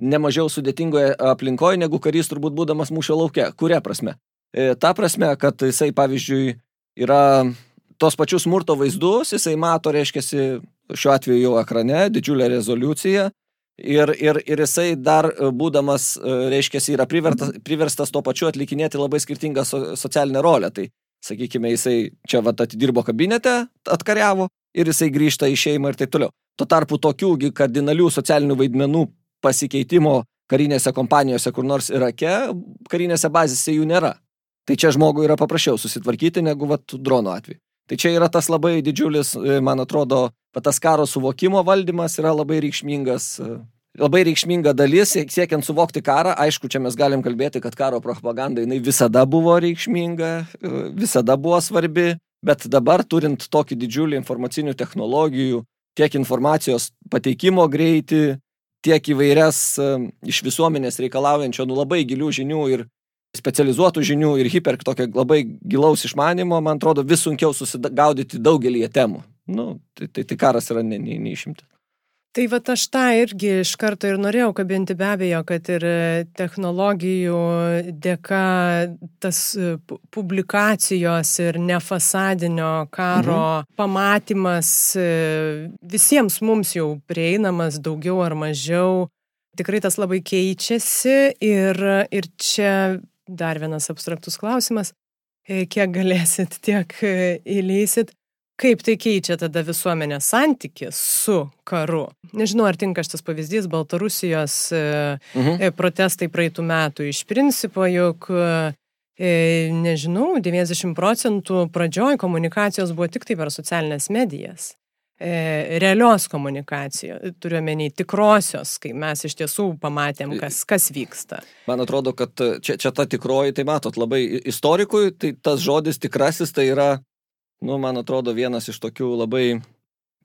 nemažiau sudėtingoje aplinkoje negu karys turbūt būdamas mūšio laukia. Kuria prasme? E, ta prasme, kad jisai, pavyzdžiui, yra tos pačius smurto vaizdus jisai mato, reiškia, šiuo atveju jau ekrane, didžiulę rezoliuciją. Ir, ir, ir jisai dar e, būdamas, e, reiškia, yra priverstas, priverstas tuo pačiu atlikinėti labai skirtingą so, socialinę rolę. Tai, sakykime, jisai čia vat atidirbo kabinete, atkariavo ir jisai grįžta į šeimą ir taip toliau. Tuo tarpu tokių kardinalių socialinių vaidmenų pasikeitimo karinėse kompanijose, kur nors Irake, karinėse bazėse jų nėra. Tai čia žmogui yra paprasčiau susitvarkyti negu vat, drono atveju. Tai čia yra tas labai didžiulis, e, man atrodo, tas karo suvokimo valdymas yra labai reikšmingas, e, labai reikšminga dalis, siekiant suvokti karą. Aišku, čia mes galim kalbėti, kad karo propaganda jinai visada buvo reikšminga, e, visada buvo svarbi, bet dabar turint tokį didžiulį informacinių technologijų, tiek informacijos pateikimo greitį, tiek įvairias iš visuomenės reikalaujančio nu, labai gilių žinių ir specializuotų žinių ir hiper tokio labai gilaus išmanimo, man atrodo, vis sunkiau susigaudyti daugelį temų. Nu, tai, tai, tai karas yra neišimtas. Ne, ne Tai va aš tą irgi iš karto ir norėjau kabinti be abejo, kad ir technologijų dėka tas e, publikacijos ir nefasadinio karo mhm. pamatymas e, visiems mums jau prieinamas daugiau ar mažiau. Tikrai tas labai keičiasi ir, ir čia dar vienas abstraktus klausimas, e, kiek galėsit, tiek e, įleisit. Kaip tai keičia tada visuomenės santykį su karu? Nežinau, ar tinka šitas pavyzdys Baltarusijos e, mhm. protestai praeitų metų. Iš principo, juk, nežinau, 90 procentų pradžioj komunikacijos buvo tik tai per socialinės medijas. E, realios komunikacijos, turiuomenį tikrosios, kai mes iš tiesų pamatėm, kas, kas vyksta. Man atrodo, kad čia, čia ta tikroji, tai matot, labai istorikui, tai tas žodis tikrasis tai yra, nu, man atrodo, vienas iš tokių labai,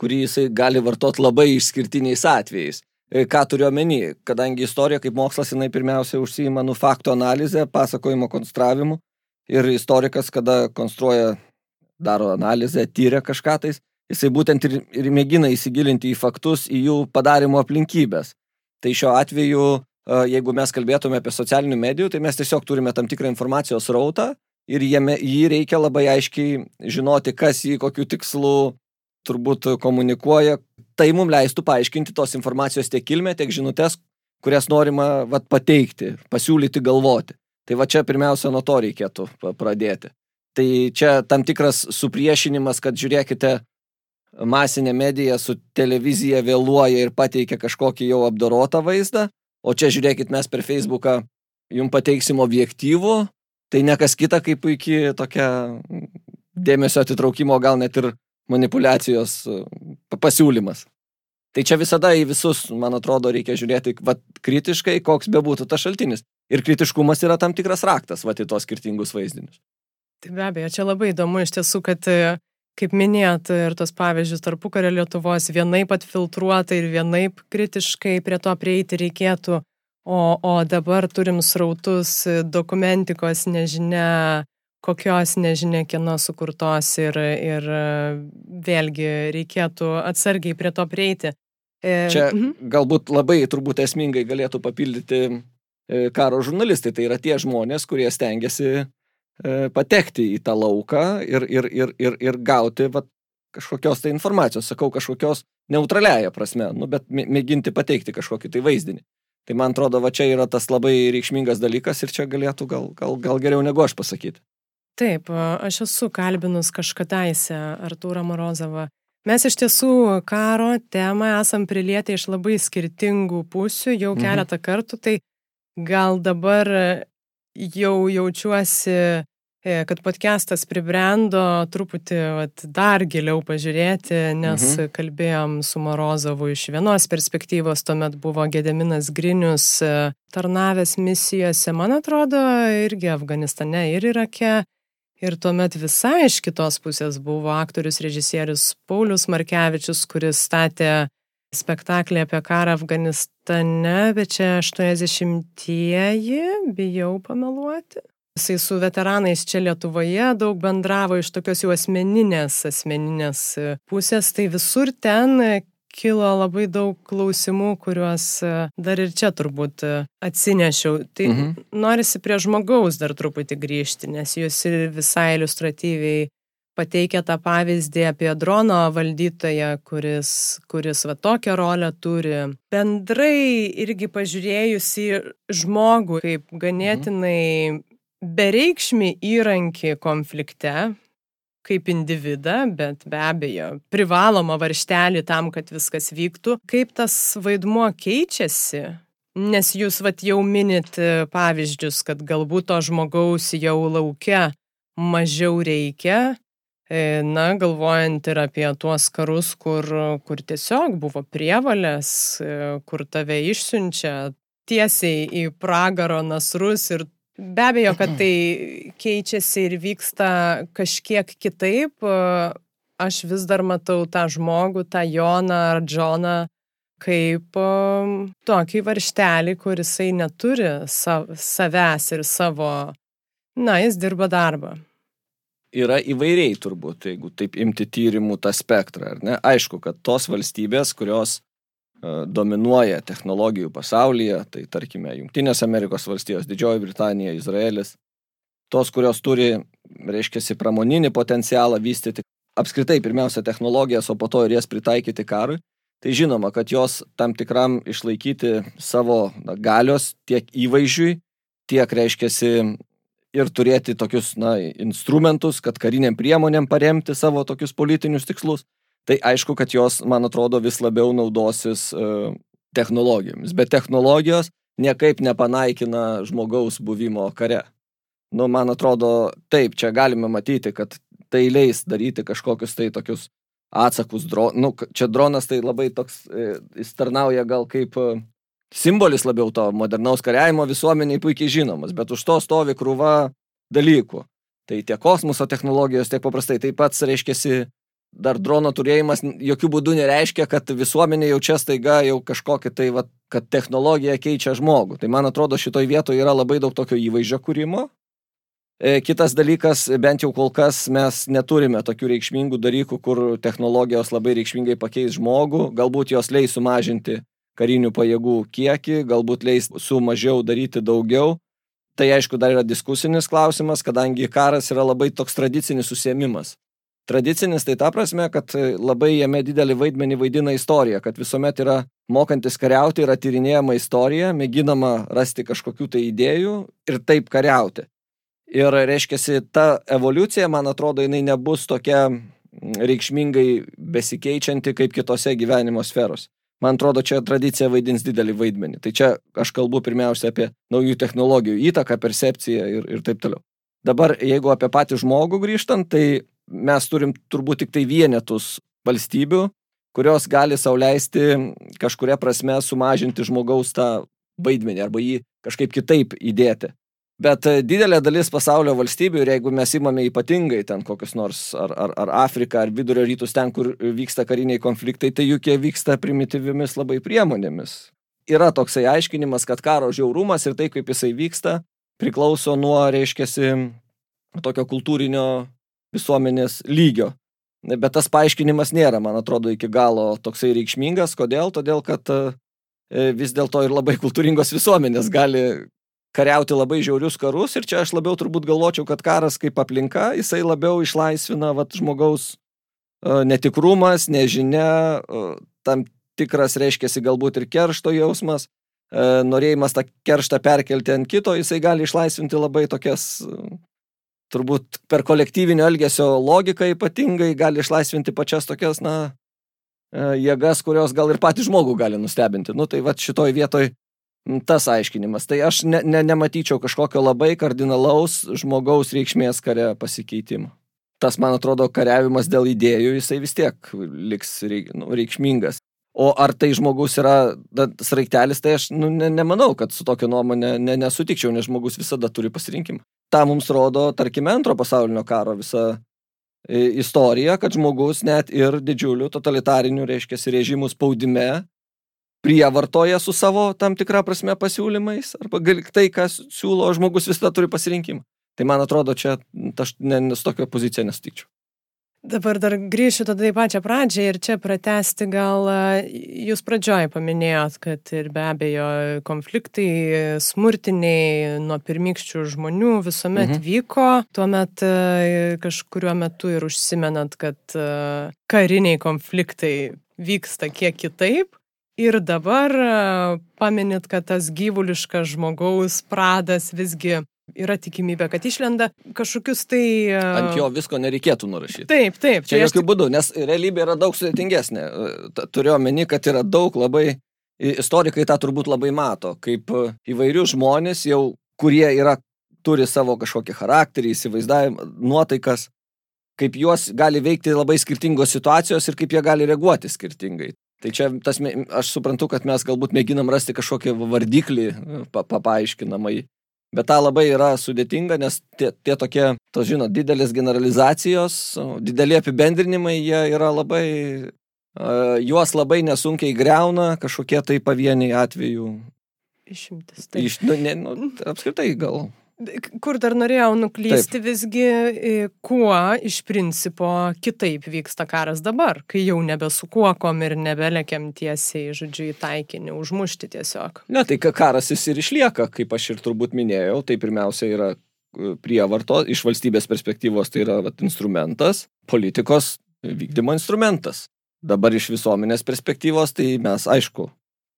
kurį jisai gali vartoti labai išskirtiniais atvejais. E, ką turiu omeny, kadangi istorija kaip mokslas, jinai pirmiausia užsijima nu faktų analizę, pasakojimo konstravimu ir istorikas, kada konstruoja, daro analizę, tyria kažką tais, jisai būtent ir, ir mėgina įsigilinti į faktus, į jų padarimo aplinkybės. Tai šiuo atveju, jeigu mes kalbėtume apie socialinių medijų, tai mes tiesiog turime tam tikrą informacijos rautą ir jame, jį reikia labai aiškiai žinoti, kas jį kokiu tikslu turbūt komunikuoja. Tai mums leistų paaiškinti tos informacijos tiek kilmę, tiek žinutės, kurias norima vat, pateikti, pasiūlyti, galvoti. Tai va čia pirmiausia nuo to reikėtų pradėti. Tai čia tam tikras supriešinimas, kad žiūrėkite, masinė medija su televizija vėluoja ir pateikia kažkokį jau apdorotą vaizdą, o čia žiūrėkit, mes per Facebooką jums pateiksim objektyvų, tai ne kas kita kaip puikiai tokia dėmesio atitraukimo, gal net ir manipulacijos pasiūlymas. Tai čia visada į visus, man atrodo, reikia žiūrėti vat, kritiškai, koks bebūtų tas šaltinis. Ir kritiškumas yra tam tikras raktas vat, į tos skirtingus vaizdinius. Tai be abejo, čia labai įdomu iš tiesų, kad kaip minėjot, ir tos pavyzdžius tarpukario Lietuvos vienaip atfiltruota ir vienaip kritiškai prie to prieiti reikėtų, o, o dabar turim srautus dokumentikos, nežinia, kokios nežinia kieno sukurtos ir, ir vėlgi reikėtų atsargiai prie to prieiti. E, Čia mhm. galbūt labai turbūt esmingai galėtų papildyti e, karo žurnalistai. Tai yra tie žmonės, kurie stengiasi E, patekti į tą lauką ir, ir, ir, ir, ir gauti va, kažkokios tai informacijos, sakau, kažkokios neutraliaja prasme, nu, bet mėginti pateikti kažkokį tai vaizdinį. Tai man atrodo, va čia yra tas labai reikšmingas dalykas ir čia galėtų gal, gal, gal geriau negu aš pasakyti. Taip, aš esu kalbinus kažkadaise Artūrą Morozovą. Mes iš tiesų karo temą esam prilietę iš labai skirtingų pusių jau mhm. keletą mhm. kartų, tai gal dabar jau jaučiuosi, kad podcastas pribrendo truputį vat, dar giliau pažiūrėti, nes mhm. kalbėjom su Morozovu iš vienos perspektyvos, tuomet buvo Gedeminas Grinius e, tarnavęs misijose, man atrodo, irgi Afganistane ir Irake. Ir tuomet visai iš kitos pusės buvo aktorius režisierius Paulius Markevičius, kuris statė spektaklį apie karą Afganistane, bet čia 80-ieji, bijau pameluoti. Jisai su veteranais čia Lietuvoje daug bendravo iš tokios jau asmeninės, asmeninės pusės, tai visur ten kilo labai daug klausimų, kuriuos dar ir čia turbūt atsinešiau. Tai mhm. norisi prie žmogaus dar truputį grįžti, nes jūs ir visai iliustratyviai pateikia tą pavyzdį apie drono valdytoją, kuris, kuris va tokią rolę turi. Bendrai irgi pažiūrėjus į žmogų kaip ganėtinai bereikšmį įrankį konflikte, kaip individą, bet be abejo privaloma varštelį tam, kad viskas vyktų, kaip tas vaidmuo keičiasi. Nes jūs vat jau minit pavyzdžius, kad galbūt to žmogaus jau laukia mažiau reikia, E, na, galvojant ir apie tuos karus, kur, kur tiesiog buvo prievalės, e, kur tave išsiunčia tiesiai į pragaro nasrus ir be abejo, kad tai keičiasi ir vyksta kažkiek kitaip. Aš vis dar matau tą žmogų, tą Joną ar Džoną kaip tokį varštelį, kurisai neturi sav, savęs ir savo, na, jis dirba darbą yra įvairiai turbūt, jeigu taip imti tyrimų tą spektrą, ar ne? Aišku, kad tos valstybės, kurios dominuoja technologijų pasaulyje, tai tarkime Junktinės Amerikos valstijos, Didžioji Britanija, Izraelis, tos, kurios turi, reiškia, pramoninį potencialą vystyti apskritai pirmiausia technologijas, o po to ir jas pritaikyti karui, tai žinoma, kad jos tam tikram išlaikyti savo na, galios tiek įvaizdžiui, tiek, reiškia, ir turėti tokius, na, instrumentus, kad kariniam priemonėm paremti savo tokius politinius tikslus, tai aišku, kad jos, man atrodo, vis labiau naudosis uh, technologijomis. Bet technologijos niekaip nepanaikina žmogaus buvimo kare. Nu, man atrodo, taip, čia galime matyti, kad tai leis daryti kažkokius tai tokius atsakus dronus. Nu, čia dronas tai labai toks, e, jis tarnauja gal kaip simbolis labiau to modernaus kariavimo visuomeniai puikiai žinomas, bet už to stovi krūva dalykų. Tai tiek kosmoso technologijos, tiek paprastai taip pat reiškia, dar drono turėjimas jokių būdų nereiškia, kad visuomenė jau čia staiga jau kažkokia tai, va, kad technologija keičia žmogų. Tai man atrodo šitoj vietoje yra labai daug tokio įvaizdžio kūrimo. E, kitas dalykas, bent jau kol kas mes neturime tokių reikšmingų dalykų, kur technologijos labai reikšmingai pakeis žmogų, galbūt jos leis sumažinti karinių pajėgų kiekį, galbūt leis su mažiau daryti daugiau. Tai aišku, dar yra diskusinis klausimas, kadangi karas yra labai toks tradicinis užsiemimas. Tradicinis tai ta prasme, kad labai jame didelį vaidmenį vaidina istorija, kad visuomet yra mokantis kariauti, yra tyrinėjama istorija, mėginama rasti kažkokių tai idėjų ir taip kariauti. Ir reiškia, ta evoliucija, man atrodo, jinai nebus tokia reikšmingai besikeičianti kaip kitose gyvenimo sferose. Man atrodo, čia tradicija vaidins didelį vaidmenį. Tai čia aš kalbu pirmiausia apie naujų technologijų įtaką, percepciją ir, ir taip toliau. Dabar, jeigu apie patį žmogų grįžtant, tai mes turim turbūt tik tai vienetus valstybių, kurios gali sauliaisti kažkuria prasme sumažinti žmogaus tą vaidmenį arba jį kažkaip kitaip įdėti. Bet e, didelė dalis pasaulio valstybių, ir jeigu mes įmame ypatingai ten kokius nors ar, ar, ar Afriką, ar vidurio rytus, ten, kur vyksta kariniai konfliktai, tai juk jie vyksta primityviomis labai priemonėmis. Yra toksai aiškinimas, kad karo žiaurumas ir tai, kaip jisai vyksta, priklauso nuo, reiškia, tokio kultūrinio visuomenės lygio. Bet tas paaiškinimas nėra, man atrodo, iki galo toksai reikšmingas. Kodėl? Todėl, kad e, vis dėlto ir labai kultūringos visuomenės gali kariauti labai žiaurius karus ir čia aš labiau turbūt galvočiau, kad karas kaip aplinka, jisai labiau išlaisvina vat, žmogaus uh, netikrumas, nežinia, uh, tam tikras reiškiasi galbūt ir keršto jausmas, norėjimas tą kerštą perkelti ant kito, jisai gali išlaisvinti labai tokias, turbūt per kolektyvinio elgesio logiką ypatingai gali išlaisvinti pačias tokias, na, jėgas, kurios gal ir patį žmogų gali nustebinti. Nu tai va šitoj vietoj tas aiškinimas. Tai aš ne, ne, nematyčiau kažkokio labai kardinalaus žmogaus reikšmės kare pasikeitimo. Tas, man atrodo, kariavimas dėl idėjų, jisai vis tiek liks reik, nu, reikšmingas. O ar tai žmogus yra sraigtelis, tai aš nu, ne, nemanau, kad su tokia nuomonė ne, nesutikčiau, nes žmogus visada turi pasirinkimą. Ta mums rodo, tarkime, antro pasaulinio karo visa e, istorija, kad žmogus net ir didžiulių totalitarinių, reiškia, režimų spaudime prievartoja su savo tam tikrą prasme pasiūlymais, arba tai, kas siūlo žmogus visada turi pasirinkimą. Tai man atrodo, čia aš ne, su tokia pozicija nesutikčiau. Dabar dar grįšiu tada į pačią pradžią ir čia pratesti gal jūs pradžioj paminėjot, kad ir be abejo konfliktai smurtiniai nuo pirmykščių žmonių visuomet mhm. vyko, tuomet kažkuriuo metu ir užsimenat, kad kariniai konfliktai vyksta kiek kitaip. Ir dabar paminit, kad tas gyvuliškas žmogaus pradas visgi yra tikimybė, kad išlenda kažkokius tai... E, Ant jo visko nereikėtų nurašyti. Taip, taip. Čia jokių aš... būdų, nes realybė yra daug sudėtingesnė. E, turiu omeny, kad yra daug labai, istorikai tą turbūt labai mato, kaip įvairių žmonės jau, kurie yra, turi savo kažkokį charakterį, įsivaizdavimą, nuotaikas, kaip juos gali veikti labai skirtingos situacijos ir kaip jie gali reaguoti skirtingai. Tai čia tas, aš suprantu, kad mes galbūt mėginam rasti kažkokį vardiklį pa, pa, paaiškinamai, bet tą labai yra sudėtinga, nes tie, tie tokie, to žinot, didelės generalizacijos, dideli apibendrinimai, jie yra labai, uh, juos labai nesunkiai greuna kažkokie tai pavieniai atvejų. Išimtis. Tai. Iš, nu, ne, nu, apskritai gal Kur dar norėjau nuklysti, Taip. visgi kuo iš principo kitaip vyksta karas dabar, kai jau nebe su kuokom ir nebelekiam tiesiai, žodžiu, į taikinį, užmušti tiesiog. Ne, tai karas jis ir išlieka, kaip aš ir turbūt minėjau, tai pirmiausia yra e, prievarto, iš valstybės perspektyvos tai yra vat, instrumentas, politikos vykdymo instrumentas. Dabar iš visuomenės perspektyvos tai mes, aišku,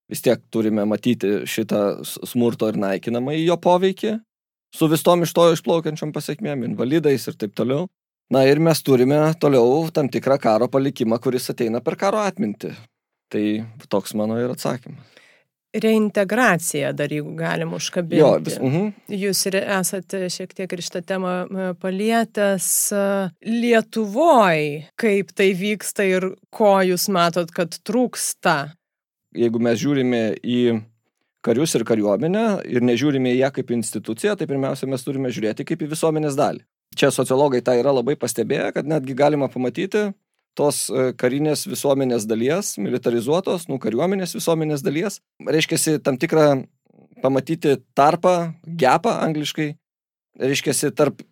vis tiek turime matyti šitą smurto ir naikinamą į jo poveikį, su visom iš to išplaukiančiom pasiekmėm, invalidais ir taip toliau. Na ir mes turime toliau tam tikrą karo palikimą, kuris ateina per karo atmintį. Tai toks mano ir atsakymas. Reintegracija dar, jeigu galim užkabinti. Jo, vis, uh mhm. -huh. Jūs ir esate šiek tiek ir šitą temą palietęs. Lietuvoj, kaip tai vyksta ir ko jūs matot, kad trūksta? Jeigu mes žiūrime į karius ir kariuomenę ir nežiūrime į ją kaip instituciją, tai pirmiausia mes turime žiūrėti kaip į visuomenės dalį. Čia sociologai tą yra labai pastebėję, kad netgi galima pamatyti tos e, karinės visuomenės dalies, militarizuotos, nu, kariuomenės visuomenės dalies, reiškia tam tikrą pamatyti tarpą, gepą angliškai, reiškia tarp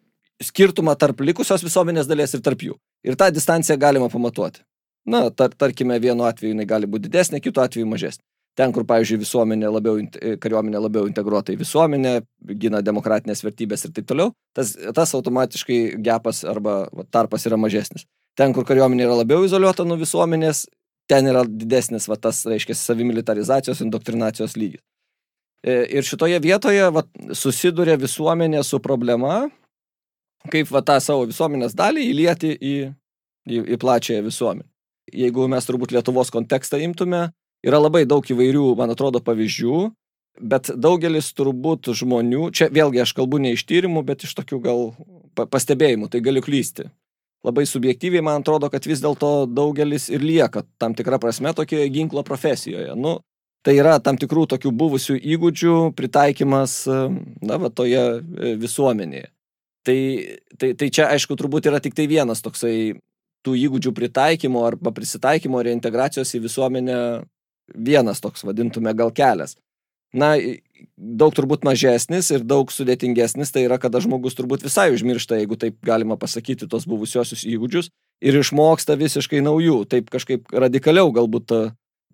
skirtumą tarp likusios visuomenės dalies ir tarp jų. Ir tą distanciją galima pamatuoti. Na, tar, tarkime, vienu atveju jinai gali būti didesnė, kitu atveju mažesnė. Ten, kur, pavyzdžiui, visuomenė labiau, kariuomenė labiau integruota į visuomenę, gina demokratinės vertybės ir taip toliau, tas, tas automatiškai gepas arba va, tarpas yra mažesnis. Ten, kur kariuomenė yra labiau izoliuota nuo visuomenės, ten yra didesnis, va, tas, reiškia, savimilitarizacijos, indoktrinacijos lygis. E, ir šitoje vietoje va, susiduria visuomenė su problema, kaip va, tą savo visuomenės dalį įlieti į, į, į plačiąją visuomenę. Jeigu mes turbūt Lietuvos kontekstą imtume, Yra labai daug įvairių, man atrodo, pavyzdžių, bet daugelis turbūt žmonių, čia vėlgi aš kalbu ne iš tyrimų, bet iš tokių gal pastebėjimų, tai galiu klysti. Labai subjektyviai man atrodo, kad vis dėlto daugelis ir lieka tam tikrą prasme tokioje ginklo profesijoje. Nu, Tai yra tam tikrų tokių buvusių įgūdžių pritaikymas, na, va, toje visuomenėje. Tai, tai, tai čia, aišku, turbūt yra tik tai vienas toksai tų įgūdžių pritaikymo arba prisitaikymo reintegracijos į visuomenę vienas toks, vadintume, gal kelias. Na, daug turbūt mažesnis ir daug sudėtingesnis, tai yra, kada žmogus turbūt visai užmiršta, jeigu taip galima pasakyti, tos buvusiosius įgūdžius ir išmoksta visiškai naujų, taip kažkaip radikaliau galbūt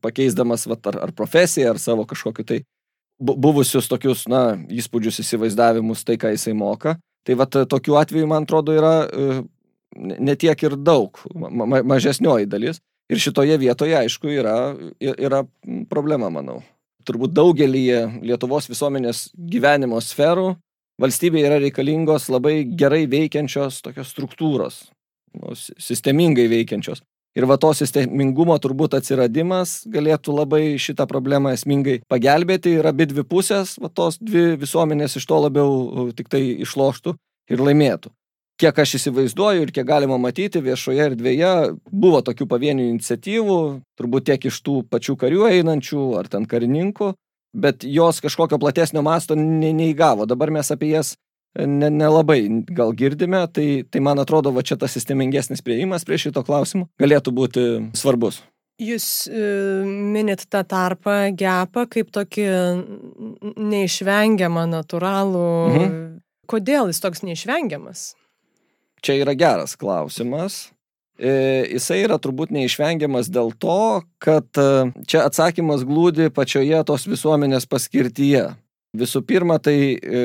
pakeisdamas vat, ar, ar profesiją, ar savo kažkokiu tai buvusius tokius, na, įspūdžius, įsivaizdavimus, tai, ką jisai moka. Tai vat tokiu atveju, man atrodo, yra e, netiek ir daug, ma mažesnioji dalis. Ir šitoje vietoje, aišku, yra, yra problema, manau. Turbūt daugelį Lietuvos visuomenės gyvenimo sferų valstybėje yra reikalingos labai gerai veikiančios tokios struktūros, nu, sistemingai veikiančios. Ir va to sistemingumo turbūt atsiradimas galėtų labai šitą problemą esmingai pagelbėti ir abi dvi pusės, va tos dvi visuomenės iš to labiau tik tai išloštų ir laimėtų. Kiek aš įsivaizduoju ir kiek galima matyti viešoje erdvėje, buvo tokių pavienių iniciatyvų, turbūt tiek iš tų pačių karių einančių ar ten karininkų, bet jos kažkokio platesnio masto ne, neįgavo. Dabar mes apie jas nelabai ne, ne gal girdime, tai, tai man atrodo, va čia tas sistemingesnis prieimas prie šito klausimų galėtų būti svarbus. Jūs e, minit tą tarpą, gepą, kaip tokį neišvengiamą, natūralų. Mhm. Kodėl jis toks neišvengiamas? Čia yra geras klausimas. E, jisai yra turbūt neišvengiamas dėl to, kad e, čia atsakymas glūdi pačioje tos visuomenės paskirtyje. Visų pirma, tai e,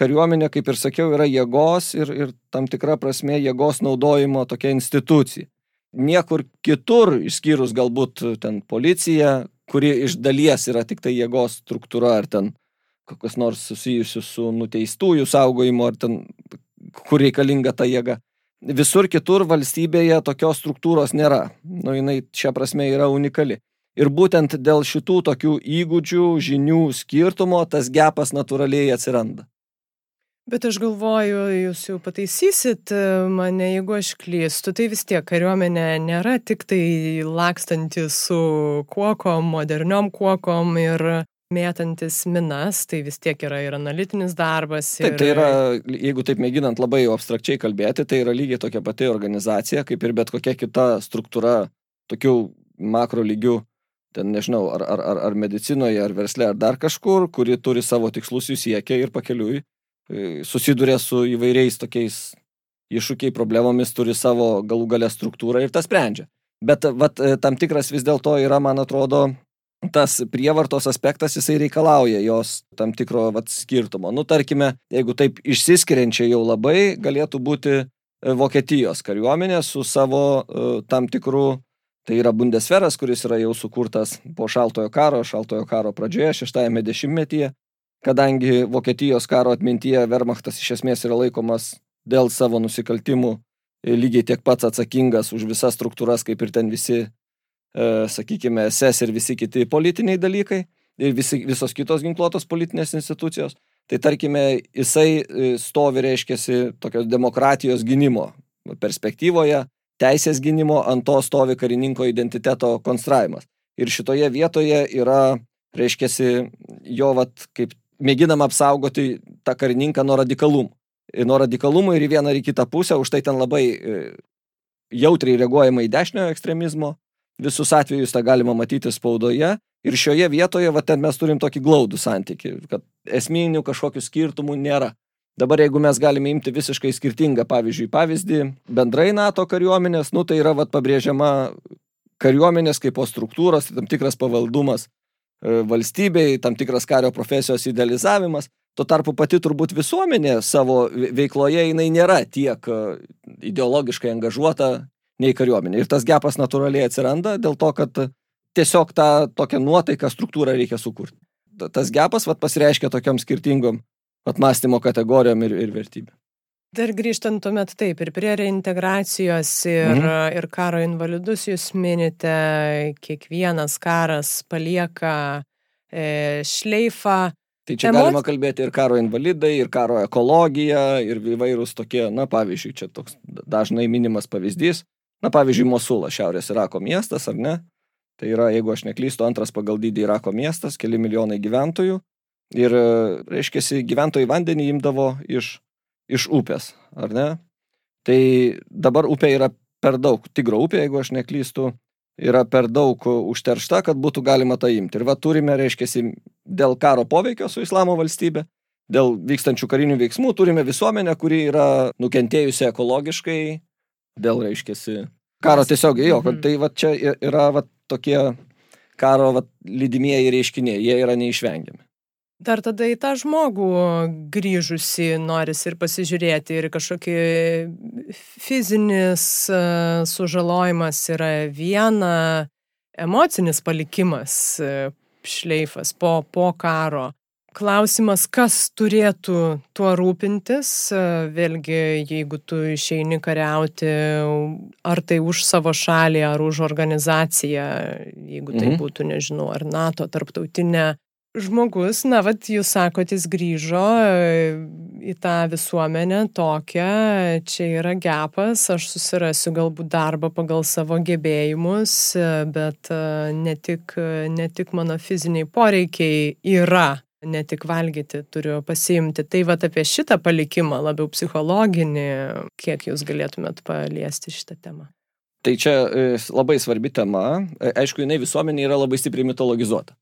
kariuomenė, kaip ir sakiau, yra jėgos ir, ir tam tikra prasme jėgos naudojimo tokia institucija. Niekur kitur, išskyrus galbūt ten policija, kuri iš dalies yra tik tai jėgos struktūra, ar ten kokios nors susijusius su nuteistųjų saugojimu, ar ten kur reikalinga ta jėga. Visur kitur valstybėje tokios struktūros nėra. Nu, jinai šią prasme yra unikali. Ir būtent dėl šitų tokių įgūdžių, žinių skirtumo tas gepas natūraliai atsiranda. Bet aš galvoju, jūs jau pataisysit mane, jeigu aš klystu, tai vis tiek kariuomenė nėra tik tai lakstanti su kuokom, moderniom kuokom ir mėtantis minas, tai vis tiek yra ir analitinis darbas. Ir... Taip, tai yra, jeigu taip mėginant labai abstrakčiai kalbėti, tai yra lygiai tokia pati organizacija, kaip ir bet kokia kita struktūra, tokių makro lygių ten nežinau, ar, ar, ar, ar medicinoje, ar versle, ar dar kažkur, kuri turi savo tikslus, jų siekia ir pakeliui e, susiduria su įvairiais tokiais iššūkiai, problemomis, turi savo galų galę struktūrą ir tą sprendžia. Bet vat, e, tam tikras vis dėlto yra, man atrodo, tas prievartos aspektas, jisai reikalauja jos tam tikro vat, skirtumo. Nu, tarkime, jeigu taip išsiskiriančiai jau labai, galėtų būti e, Vokietijos kariuomenė su savo uh, tam tikru Tai yra Bundesveras, kuris yra jau sukurtas po šaltojo karo, šaltojo karo pradžioje, šeštajame dešimtmetyje, kadangi Vokietijos karo atmintyje Wehrmachtas iš esmės yra laikomas dėl savo nusikaltimų lygiai tiek pats atsakingas už visas struktūras, kaip ir ten visi, e, sakykime, SS ir visi kiti politiniai dalykai ir visi, visos kitos ginkluotos politinės institucijos. Tai tarkime, jisai e, stovi, reiškia, tokios demokratijos gynimo perspektyvoje, teisės gynimo, ant to stovi karininko identiteto konstravimas. Ir šitoje vietoje yra, reiškia, jo, vat, kaip mėginama apsaugoti tą karininką nuo radikalumų. Nuo radikalumų ir į vieną ir į kitą pusę, už tai ten labai e, jautriai reaguojama į dešiniojo ekstremizmo, visus atvejus tą galima matyti spaudoje. Ir šioje vietoje, va, ten mes turim tokį glaudų santyki, kad esminių kažkokių skirtumų nėra. Dabar jeigu mes galime imti visiškai skirtingą, pavyzdžiui, pavyzdį bendrai NATO kariuomenės, nu tai yra vat, pabrėžiama kariuomenės kaip po struktūros, tam tikras pavaldumas e, valstybei, tam tikras kario profesijos idealizavimas. Tuo tarpu pati turbūt visuomenė savo veikloje jinai nėra tiek e, ideologiškai angažuota nei kariuomenė. Ir tas gepas natūraliai atsiranda dėl to, kad tiesiog tą tokią nuotaiką, struktūrą reikia sukurti. Tas gepas vat, pasireiškia tokiam skirtingom atmastymo kategorijom ir, ir vertybėm. Dar grįžtant tuomet taip, ir prie reintegracijos, ir, mhm. ir karo invalidus jūs minite, kiekvienas karas palieka e, šleifą. Tai čia Emo... galima kalbėti ir karo invalidai, ir karo ekologija, ir įvairūs tokie, na pavyzdžiui, čia toks dažnai minimas pavyzdys, na pavyzdžiui, Mosulas, Šiaurės Irako miestas, ar ne? Tai yra, jeigu aš neklystu, antras pagal dydį Irako miestas, keli milijonai gyventojų. Ir, reiškia, gyventojai vandenį imdavo iš, iš upės, ar ne? Tai dabar upė yra per daug, Tigro upė, jeigu aš neklystu, yra per daug užteršta, kad būtų galima tą imti. Ir va turime, reiškia, dėl karo poveikio su Islamo valstybė, dėl vykstančių karinių veiksmų turime visuomenę, kuri yra nukentėjusi ekologiškai, dėl, reiškia, karo tiesiog, jo, kad mhm. tai va čia yra va tokie karo va, lydimieji reiškiniai, jie yra neišvengiami. Dar tada į tą žmogų grįžusi noris ir pasižiūrėti ir kažkokį fizinis sužalojimas yra viena, emocinis palikimas, šleifas po, po karo. Klausimas, kas turėtų tuo rūpintis, vėlgi, jeigu tu išeini kariauti, ar tai už savo šalį, ar už organizaciją, jeigu tai mhm. būtų, nežinau, ar NATO, tarptautinė žmogus, na, vad, jūs sakot, jis grįžo e, į tą visuomenę tokią, čia yra gepas, aš susirasiu galbūt darbą pagal savo gebėjimus, e, bet e, ne tik, ne tik mano fiziniai poreikiai yra, ne tik valgyti turiu pasiimti. Tai vad apie šitą palikimą, labiau psichologinį, kiek jūs galėtumėt paliesti šitą temą. Tai čia labai svarbi tema. Aišku, jinai visuomenė yra labai stipriai mitologizuota.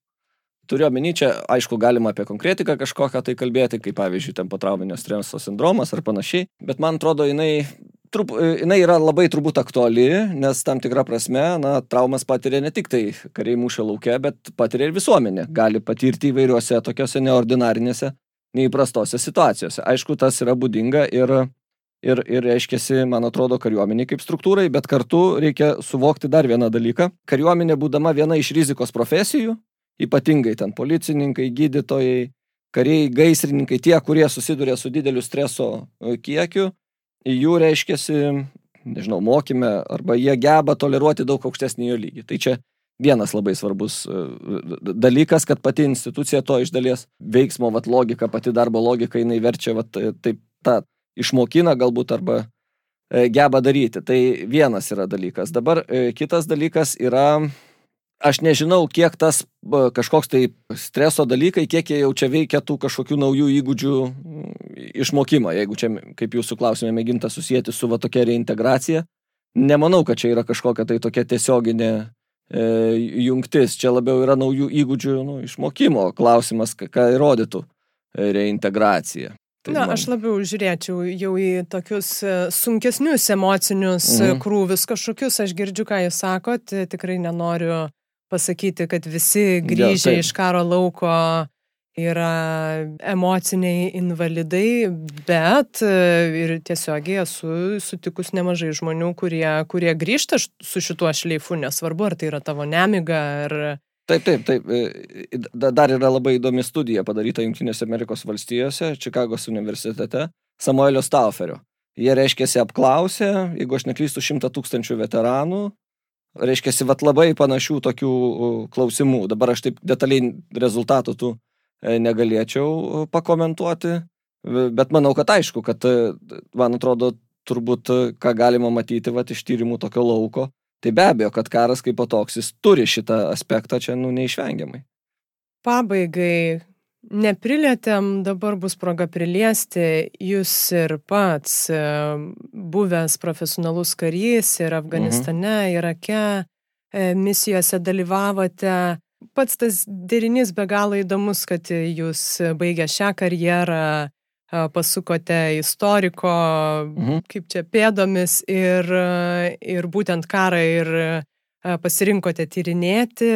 Turiu omeny, čia aišku galima apie konkretiką kažkokią tai kalbėti, kaip pavyzdžiui, ten potrauminio streso sindromas ar panašiai, bet man atrodo, jinai, trup, jinai yra labai turbūt aktuali, nes tam tikrą prasme, na, traumas patiria ne tik tai kariai mūšio laukia, bet patiria ir visuomenė. Gali patirti įvairiuose tokiuose neordinarinėse, neįprastose situacijose. Aišku, tas yra būdinga ir, ir, ir reiškia, man atrodo, kariuomenė kaip struktūrai, bet kartu reikia suvokti dar vieną dalyką. Kariuomenė būdama viena iš rizikos profesijų, ypatingai ten policininkai, gydytojai, kariai, gaisrininkai, tie, kurie susiduria su dideliu streso e, kiekiu, jų reiškiasi, nežinau, mokyme, arba jie geba toleruoti daug aukštesnį jo lygį. Tai čia vienas labai svarbus e, dalykas, kad pati institucija to iš dalies veiksmo, vat, logika, pati darbo logika, jinai verčia, vat, taip, tą išmokina galbūt arba e, geba daryti. Tai vienas yra dalykas. Dabar kitas dalykas yra aš nežinau, kiek tas kažkoks tai streso dalykai, kiek jie jau čia veikia tų kažkokių naujų įgūdžių mm, išmokimą, jeigu čia, kaip jūsų klausime, mėginta susijęti su va tokia reintegracija. Nemanau, kad čia yra kažkokia tai tokia tiesioginė e, jungtis, čia labiau yra naujų įgūdžių nu, išmokymo klausimas, ką įrodytų e, reintegracija. Tai Na, man... aš labiau žiūrėčiau jau į tokius e, sunkesnius emocinius mhm. krūvius kažkokius, aš girdžiu, ką jūs sakot, tikrai nenoriu pasakyti, kad visi grįžę ja, iš karo lauko yra emociniai invalidai, bet e, ir tiesiogiai esu sutikus nemažai žmonių, kurie, kurie grįžta su šituo šleifu, nesvarbu, ar tai yra tavo nemiga, ar... Taip, taip, taip. E, dar yra labai įdomi studija padaryta Junktinėse Amerikos valstijose, Čikagos universitete, Samuelio Stauferio. Jie reiškia, apklausė, jeigu aš neklystu, šimtą tūkstančių veteranų reiškia, vat labai panašių tokių klausimų. Dabar aš taip detaliai rezultatų tų e, negalėčiau pakomentuoti, bet manau, kad aišku, kad, e, man atrodo, turbūt, e, ką galima matyti vat, iš tyrimų tokio lauko, tai be abejo, kad karas kaip toks, jis turi šitą aspektą čia, nu, neišvengiamai. Pabaigai, Neprilėtėm, dabar bus proga priliesti, jūs ir pats e, buvęs profesionalus karys ir Afganistane, mhm. Irake e, misijose dalyvavote. Pats tas derinys be galo įdomus, kad jūs baigę šią karjerą e, pasukote istoriko, mhm. kaip čia pėdomis ir, ir būtent karą ir pasirinkote tyrinėti.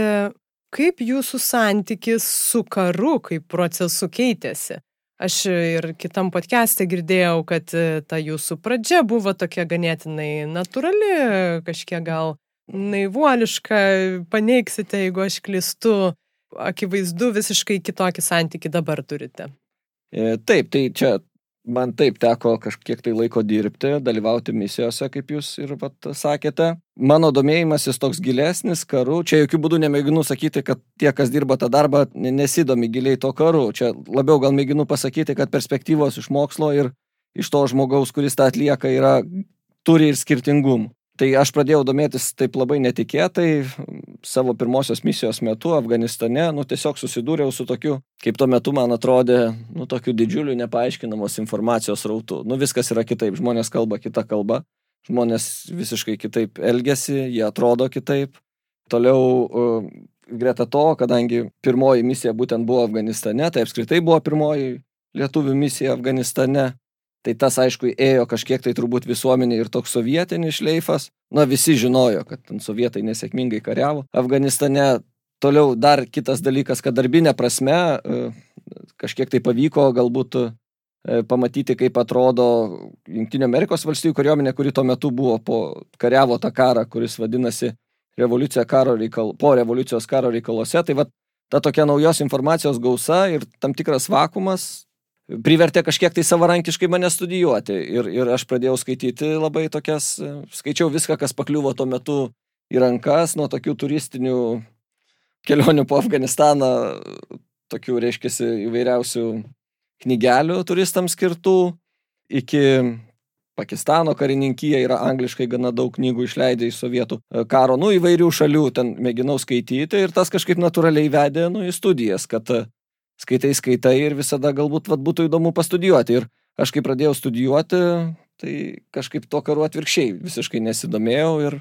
Kaip jūsų santykis su karu, kaip procesu keitėsi? Aš ir kitam podcast'e girdėjau, kad e, ta jūsų pradžia buvo tokia ganėtinai natūrali, kažkiek gal naivuoliška, paneiksite, jeigu aš klistu, akivaizdu visiškai kitokį santyki dabar turite. E, taip, tai čia man taip teko kažkiek tai laiko dirbti, dalyvauti misijose, kaip jūs ir pat sakėte. Mano domėjimasis toks gilesnis karu, čia jokių būdų nemėginu sakyti, kad tie, kas dirba tą darbą, nesidomi giliai to karu. Čia labiau gal mėginu pasakyti, kad perspektyvos iš mokslo ir iš to žmogaus, kuris tą atlieka, yra, turi ir skirtingumų. Tai aš pradėjau domėtis taip labai netikėtai savo pirmosios misijos metu Afganistane, nu tiesiog susidūriau su tokiu, kaip tuo metu man atrodė, nu tokiu didžiuliu nepaaiškinamos informacijos rautu. Nu viskas yra kitaip, žmonės kalba kitą kalbą, žmonės visiškai kitaip elgesi, jie atrodo kitaip. Toliau greta to, kadangi pirmoji misija būtent buvo Afganistane, tai apskritai buvo pirmoji lietuvių misija Afganistane, Tai tas, aišku, ėjo kažkiek tai turbūt visuomenė ir toks sovietinis šleifas. Na, visi žinojo, kad ten sovietai nesėkmingai kariavo. Afganistane toliau dar kitas dalykas, kad darbinė prasme e, kažkiek tai pavyko galbūt e, pamatyti, kaip atrodo Junktinio Amerikos valstybių kariuomenė, kuri tuo metu buvo po kariavo tą karą, kuris vadinasi revoliucija karo reikal, po revoliucijos karo reikaluose. Tai va, ta tokia naujos informacijos gausa ir tam tikras vakumas privertė kažkiek tai savarankiškai mane studijuoti. Ir, ir aš pradėjau skaityti labai tokias, skaičiau viską, kas pakliuvo tuo metu į rankas, nuo tokių turistinių kelionių po Afganistaną, tokių, reiškia, įvairiausių knygelių turistams skirtų, iki Pakistano karininkyje yra angliškai gana daug knygų išleidę iš sovietų karo, nu įvairių šalių ten mėginau skaityti ir tas kažkaip natūraliai vedė nu, į studijas, kad skaitai, skaitai ir visada galbūt vat, būtų įdomu pastudijuoti. Ir aš kai pradėjau studijuoti, tai kažkaip to karu atvirkščiai visiškai nesidomėjau ir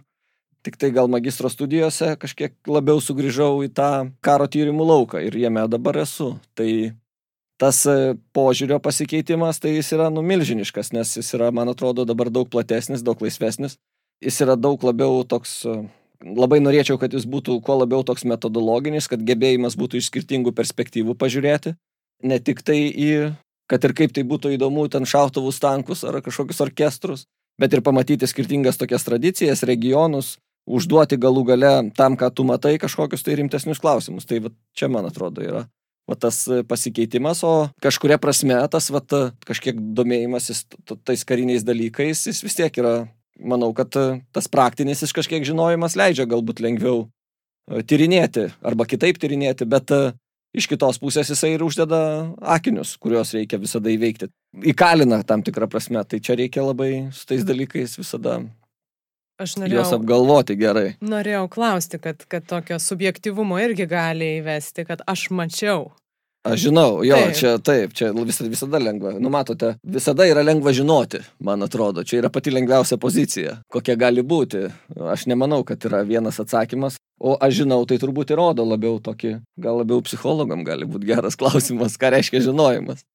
tik tai gal magistro studijose kažkiek labiau sugrįžau į tą karo tyrimų lauką ir jame dabar esu. Tai tas e, požiūrio pasikeitimas, tai jis yra numilžiniškas, nes jis yra, man atrodo, dabar daug platesnis, daug laisvesnis. Jis yra daug labiau toks e, labai norėčiau, kad jis būtų kuo labiau toks metodologinis, kad gebėjimas būtų iš skirtingų perspektyvų pažiūrėti, ne tik tai į, kad ir kaip tai būtų įdomu, ten šautuvus tankus ar kažkokius orkestrus, bet ir pamatyti skirtingas tokias tradicijas, regionus, užduoti galų gale tam, ką tu matai, kažkokius tai rimtesnius klausimus. Tai va, čia, man atrodo, yra va, tas pasikeitimas, o kažkuria prasme tas va, kažkiek domėjimasis tais kariniais dalykais, jis vis tiek yra manau, kad e, tas praktinis iš kažkiek žinojimas leidžia galbūt lengviau e, tyrinėti arba kitaip tyrinėti, bet e, iš kitos pusės jisai ir uždeda akinius, kuriuos reikia visada įveikti. Įkalina tam tikrą prasme, tai čia reikia labai su tais dalykais visada Aš norėjau, juos apgalvoti gerai. Norėjau klausti, kad, kad tokio subjektivumo irgi gali įvesti, kad aš mačiau. Aš žinau, jo, taip. čia taip, čia visada, visada lengva. Nu, matote, visada yra lengva žinoti, man atrodo. Čia yra pati lengviausia pozicija, kokia gali būti. Aš nemanau, kad yra vienas atsakymas. O aš žinau, tai turbūt įrodo labiau tokį, gal labiau psichologam gali būti geras klausimas, ką reiškia žinojimas.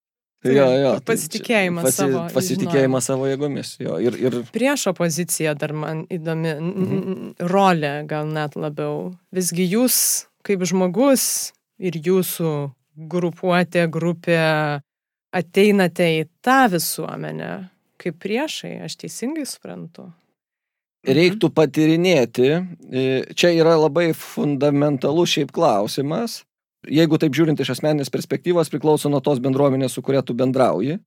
Tai, jo, jo, pasitikėjimas pasi, savo. Pasitikėjimas savo jėgomis. Jo, ir, ir... Priešo pozicija dar man įdomi, mhm. rolė gal net labiau. Visgi jūs, kaip žmogus ir jūsų grupuotė, grupė ateinate į tą visuomenę kaip priešai, aš teisingai suprantu. Mhm. Reiktų patirinėti, e, čia yra labai fundamentalus šiaip klausimas. Jeigu taip žiūrint iš asmeninės perspektyvos, priklauso nuo tos bendruomenės, su kuria tu bendrauji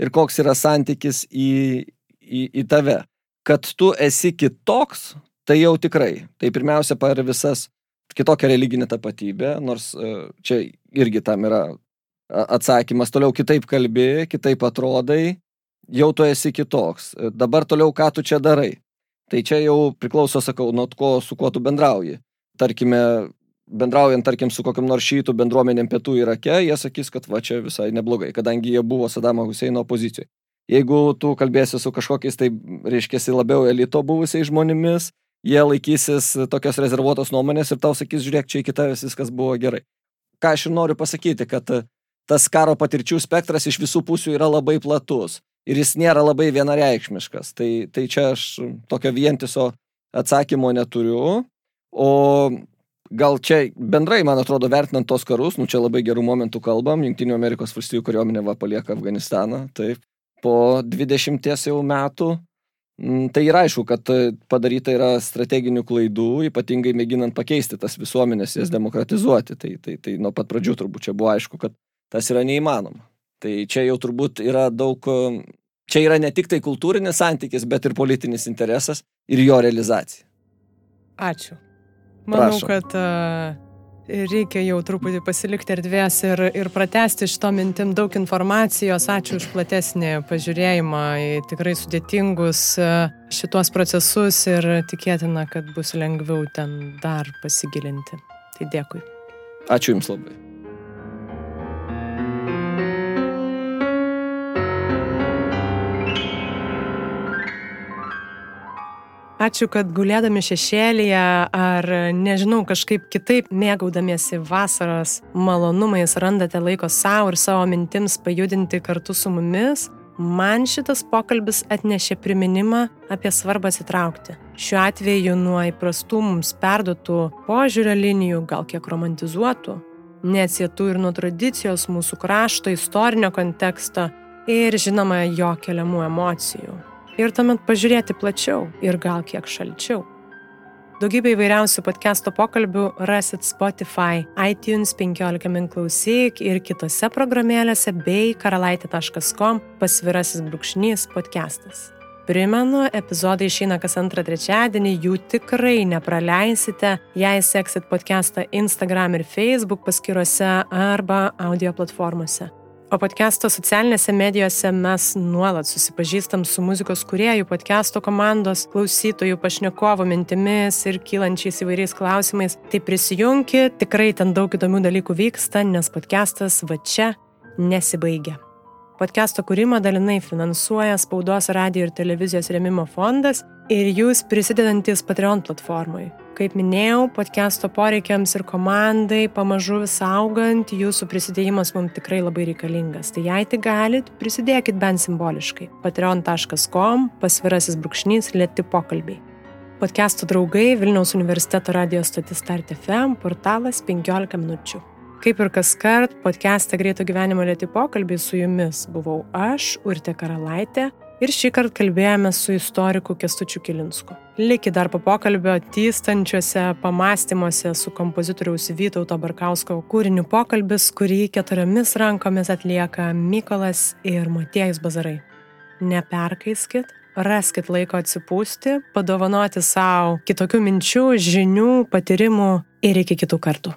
ir koks yra santykis į, į, į tave. Kad tu esi kitoks, tai jau tikrai. Tai pirmiausia, par visas kitokią religinę tapatybę, nors e, čia irgi tam yra atsakymas. Toliau kitaip kalbi, kitaip atrodai, jau tu esi kitoks. E, dabar toliau ką tu čia darai. Tai čia jau priklauso, sakau, nuo ko, su kuo tu bendrauji. Tarkime, bendraujant, tarkim, su kokiam nors šytų bendruomenėm pietų Irake, jie sakys, kad va čia visai neblogai, kadangi jie buvo Sadamo Huseino opozicijoje. Jeigu tu kalbėsi su kažkokiais, tai reiškia, labiau elito buvusiais žmonėmis, jie laikysis tokios rezervuotos nuomonės ir tau sakys, žiūrėk, čia iki tavęs viskas buvo gerai. Ką aš ir noriu pasakyti, kad tas karo patirčių spektras iš visų pusių yra labai platus ir jis nėra labai vienareikšmiškas. Tai, tai čia aš tokio vientiso atsakymo neturiu. O gal čia bendrai, man atrodo, vertinant tos karus, nu čia labai gerų momentų kalbam, Junktinių Amerikos valstybių kariuomenė va palieka Afganistaną, taip, po 20 jau metų tai yra aišku, kad e, padaryta yra strateginių klaidų, ypatingai mėginant pakeisti tas visuomenės, jas demokratizuoti. Tai, tai, tai nuo pat pradžių turbūt čia buvo aišku, kad tas yra neįmanoma. Tai čia jau turbūt yra daug, e, čia yra ne tik tai kultūrinis santykis, bet ir politinis interesas ir jo realizacija. Ačiū. Manau, Prašom. kad uh, reikia jau truputį pasilikti erdvės ir, ir pratesti šito mintim daug informacijos. Ačiū už platesnį pažiūrėjimą į tikrai sudėtingus e, šituos procesus ir tikėtina, kad bus lengviau ten dar pasigilinti. Tai dėkui. Ačiū Jums labai. Ačiū, kad gulėdami šešėlyje ar, nežinau, kažkaip kitaip mėgaudamiesi vasaros malonumais randate laiko savo ir savo mintims pajudinti kartu su mumis. Man šitas pokalbis atnešė priminimą apie svarbą atsitraukti. Šiuo atveju nuo įprastų mums perduotų požiūrio linijų, gal kiek romantizuotų, neatsietų ir nuo tradicijos mūsų krašto, istorinio konteksto ir žinoma jo keliamų emocijų ir tuomet pažiūrėti plačiau ir gal kiek šalčiau. Daugybė įvairiausių podcast'o pokalbių rasit Spotify, iTunes 15 min klausyk ir kitose programėlėse bei karalaitė.com pasvirasis brūkšnys podcastas. Primenu, epizodai išeina kas antrą trečiadienį, jų tikrai nepraleisite, jei seksit podcastą Instagram ir Facebook paskiruose arba audio platformose. O podcast'o socialinėse medijose mes nuolat susipažįstam su muzikos kuriejų, podcast'o komandos, klausytojų, pašnekovų mintimis ir kylančiais įvairiais klausimais. Tai prisijungki, tikrai ten daug įdomių dalykų vyksta, nes podcast'as va čia nesibaigia. Podcast'o kūrimą dalinai finansuoja spaudos, radio ir televizijos remimo fondas ir jūs prisidedantis Patreon platformai. Kaip minėjau, podcast'o poreikiams ir komandai pamažu vis augant, jūsų prisidėjimas mums tikrai labai reikalingas. Tai jei tik galit, prisidėkit bent simboliškai. patreon.com pasvirasis brūkšnys lėti pokalbiai. Podcast'o draugai Vilniaus universiteto radijos stotis Start FM portalas 15 minučių. Kaip ir kas kart, podcast'e Greito gyvenimo lėti pokalbiai su jumis buvau aš, Urte Karalaitė, ir šį kartą kalbėjome su istoriku Kestučiu Kilinsku. Likit dar po pokalbio tystančiuose pamastymuose su kompozitoriaus Vytauto Barkausko kūriniu pokalbis, kurį keturiomis rankomis atlieka Mykolas ir Matėjus Bazarai. Neperkaiskit, raskit laiko atsipūsti, padovanoti savo kitokių minčių, žinių, patyrimų ir iki kitų kartų.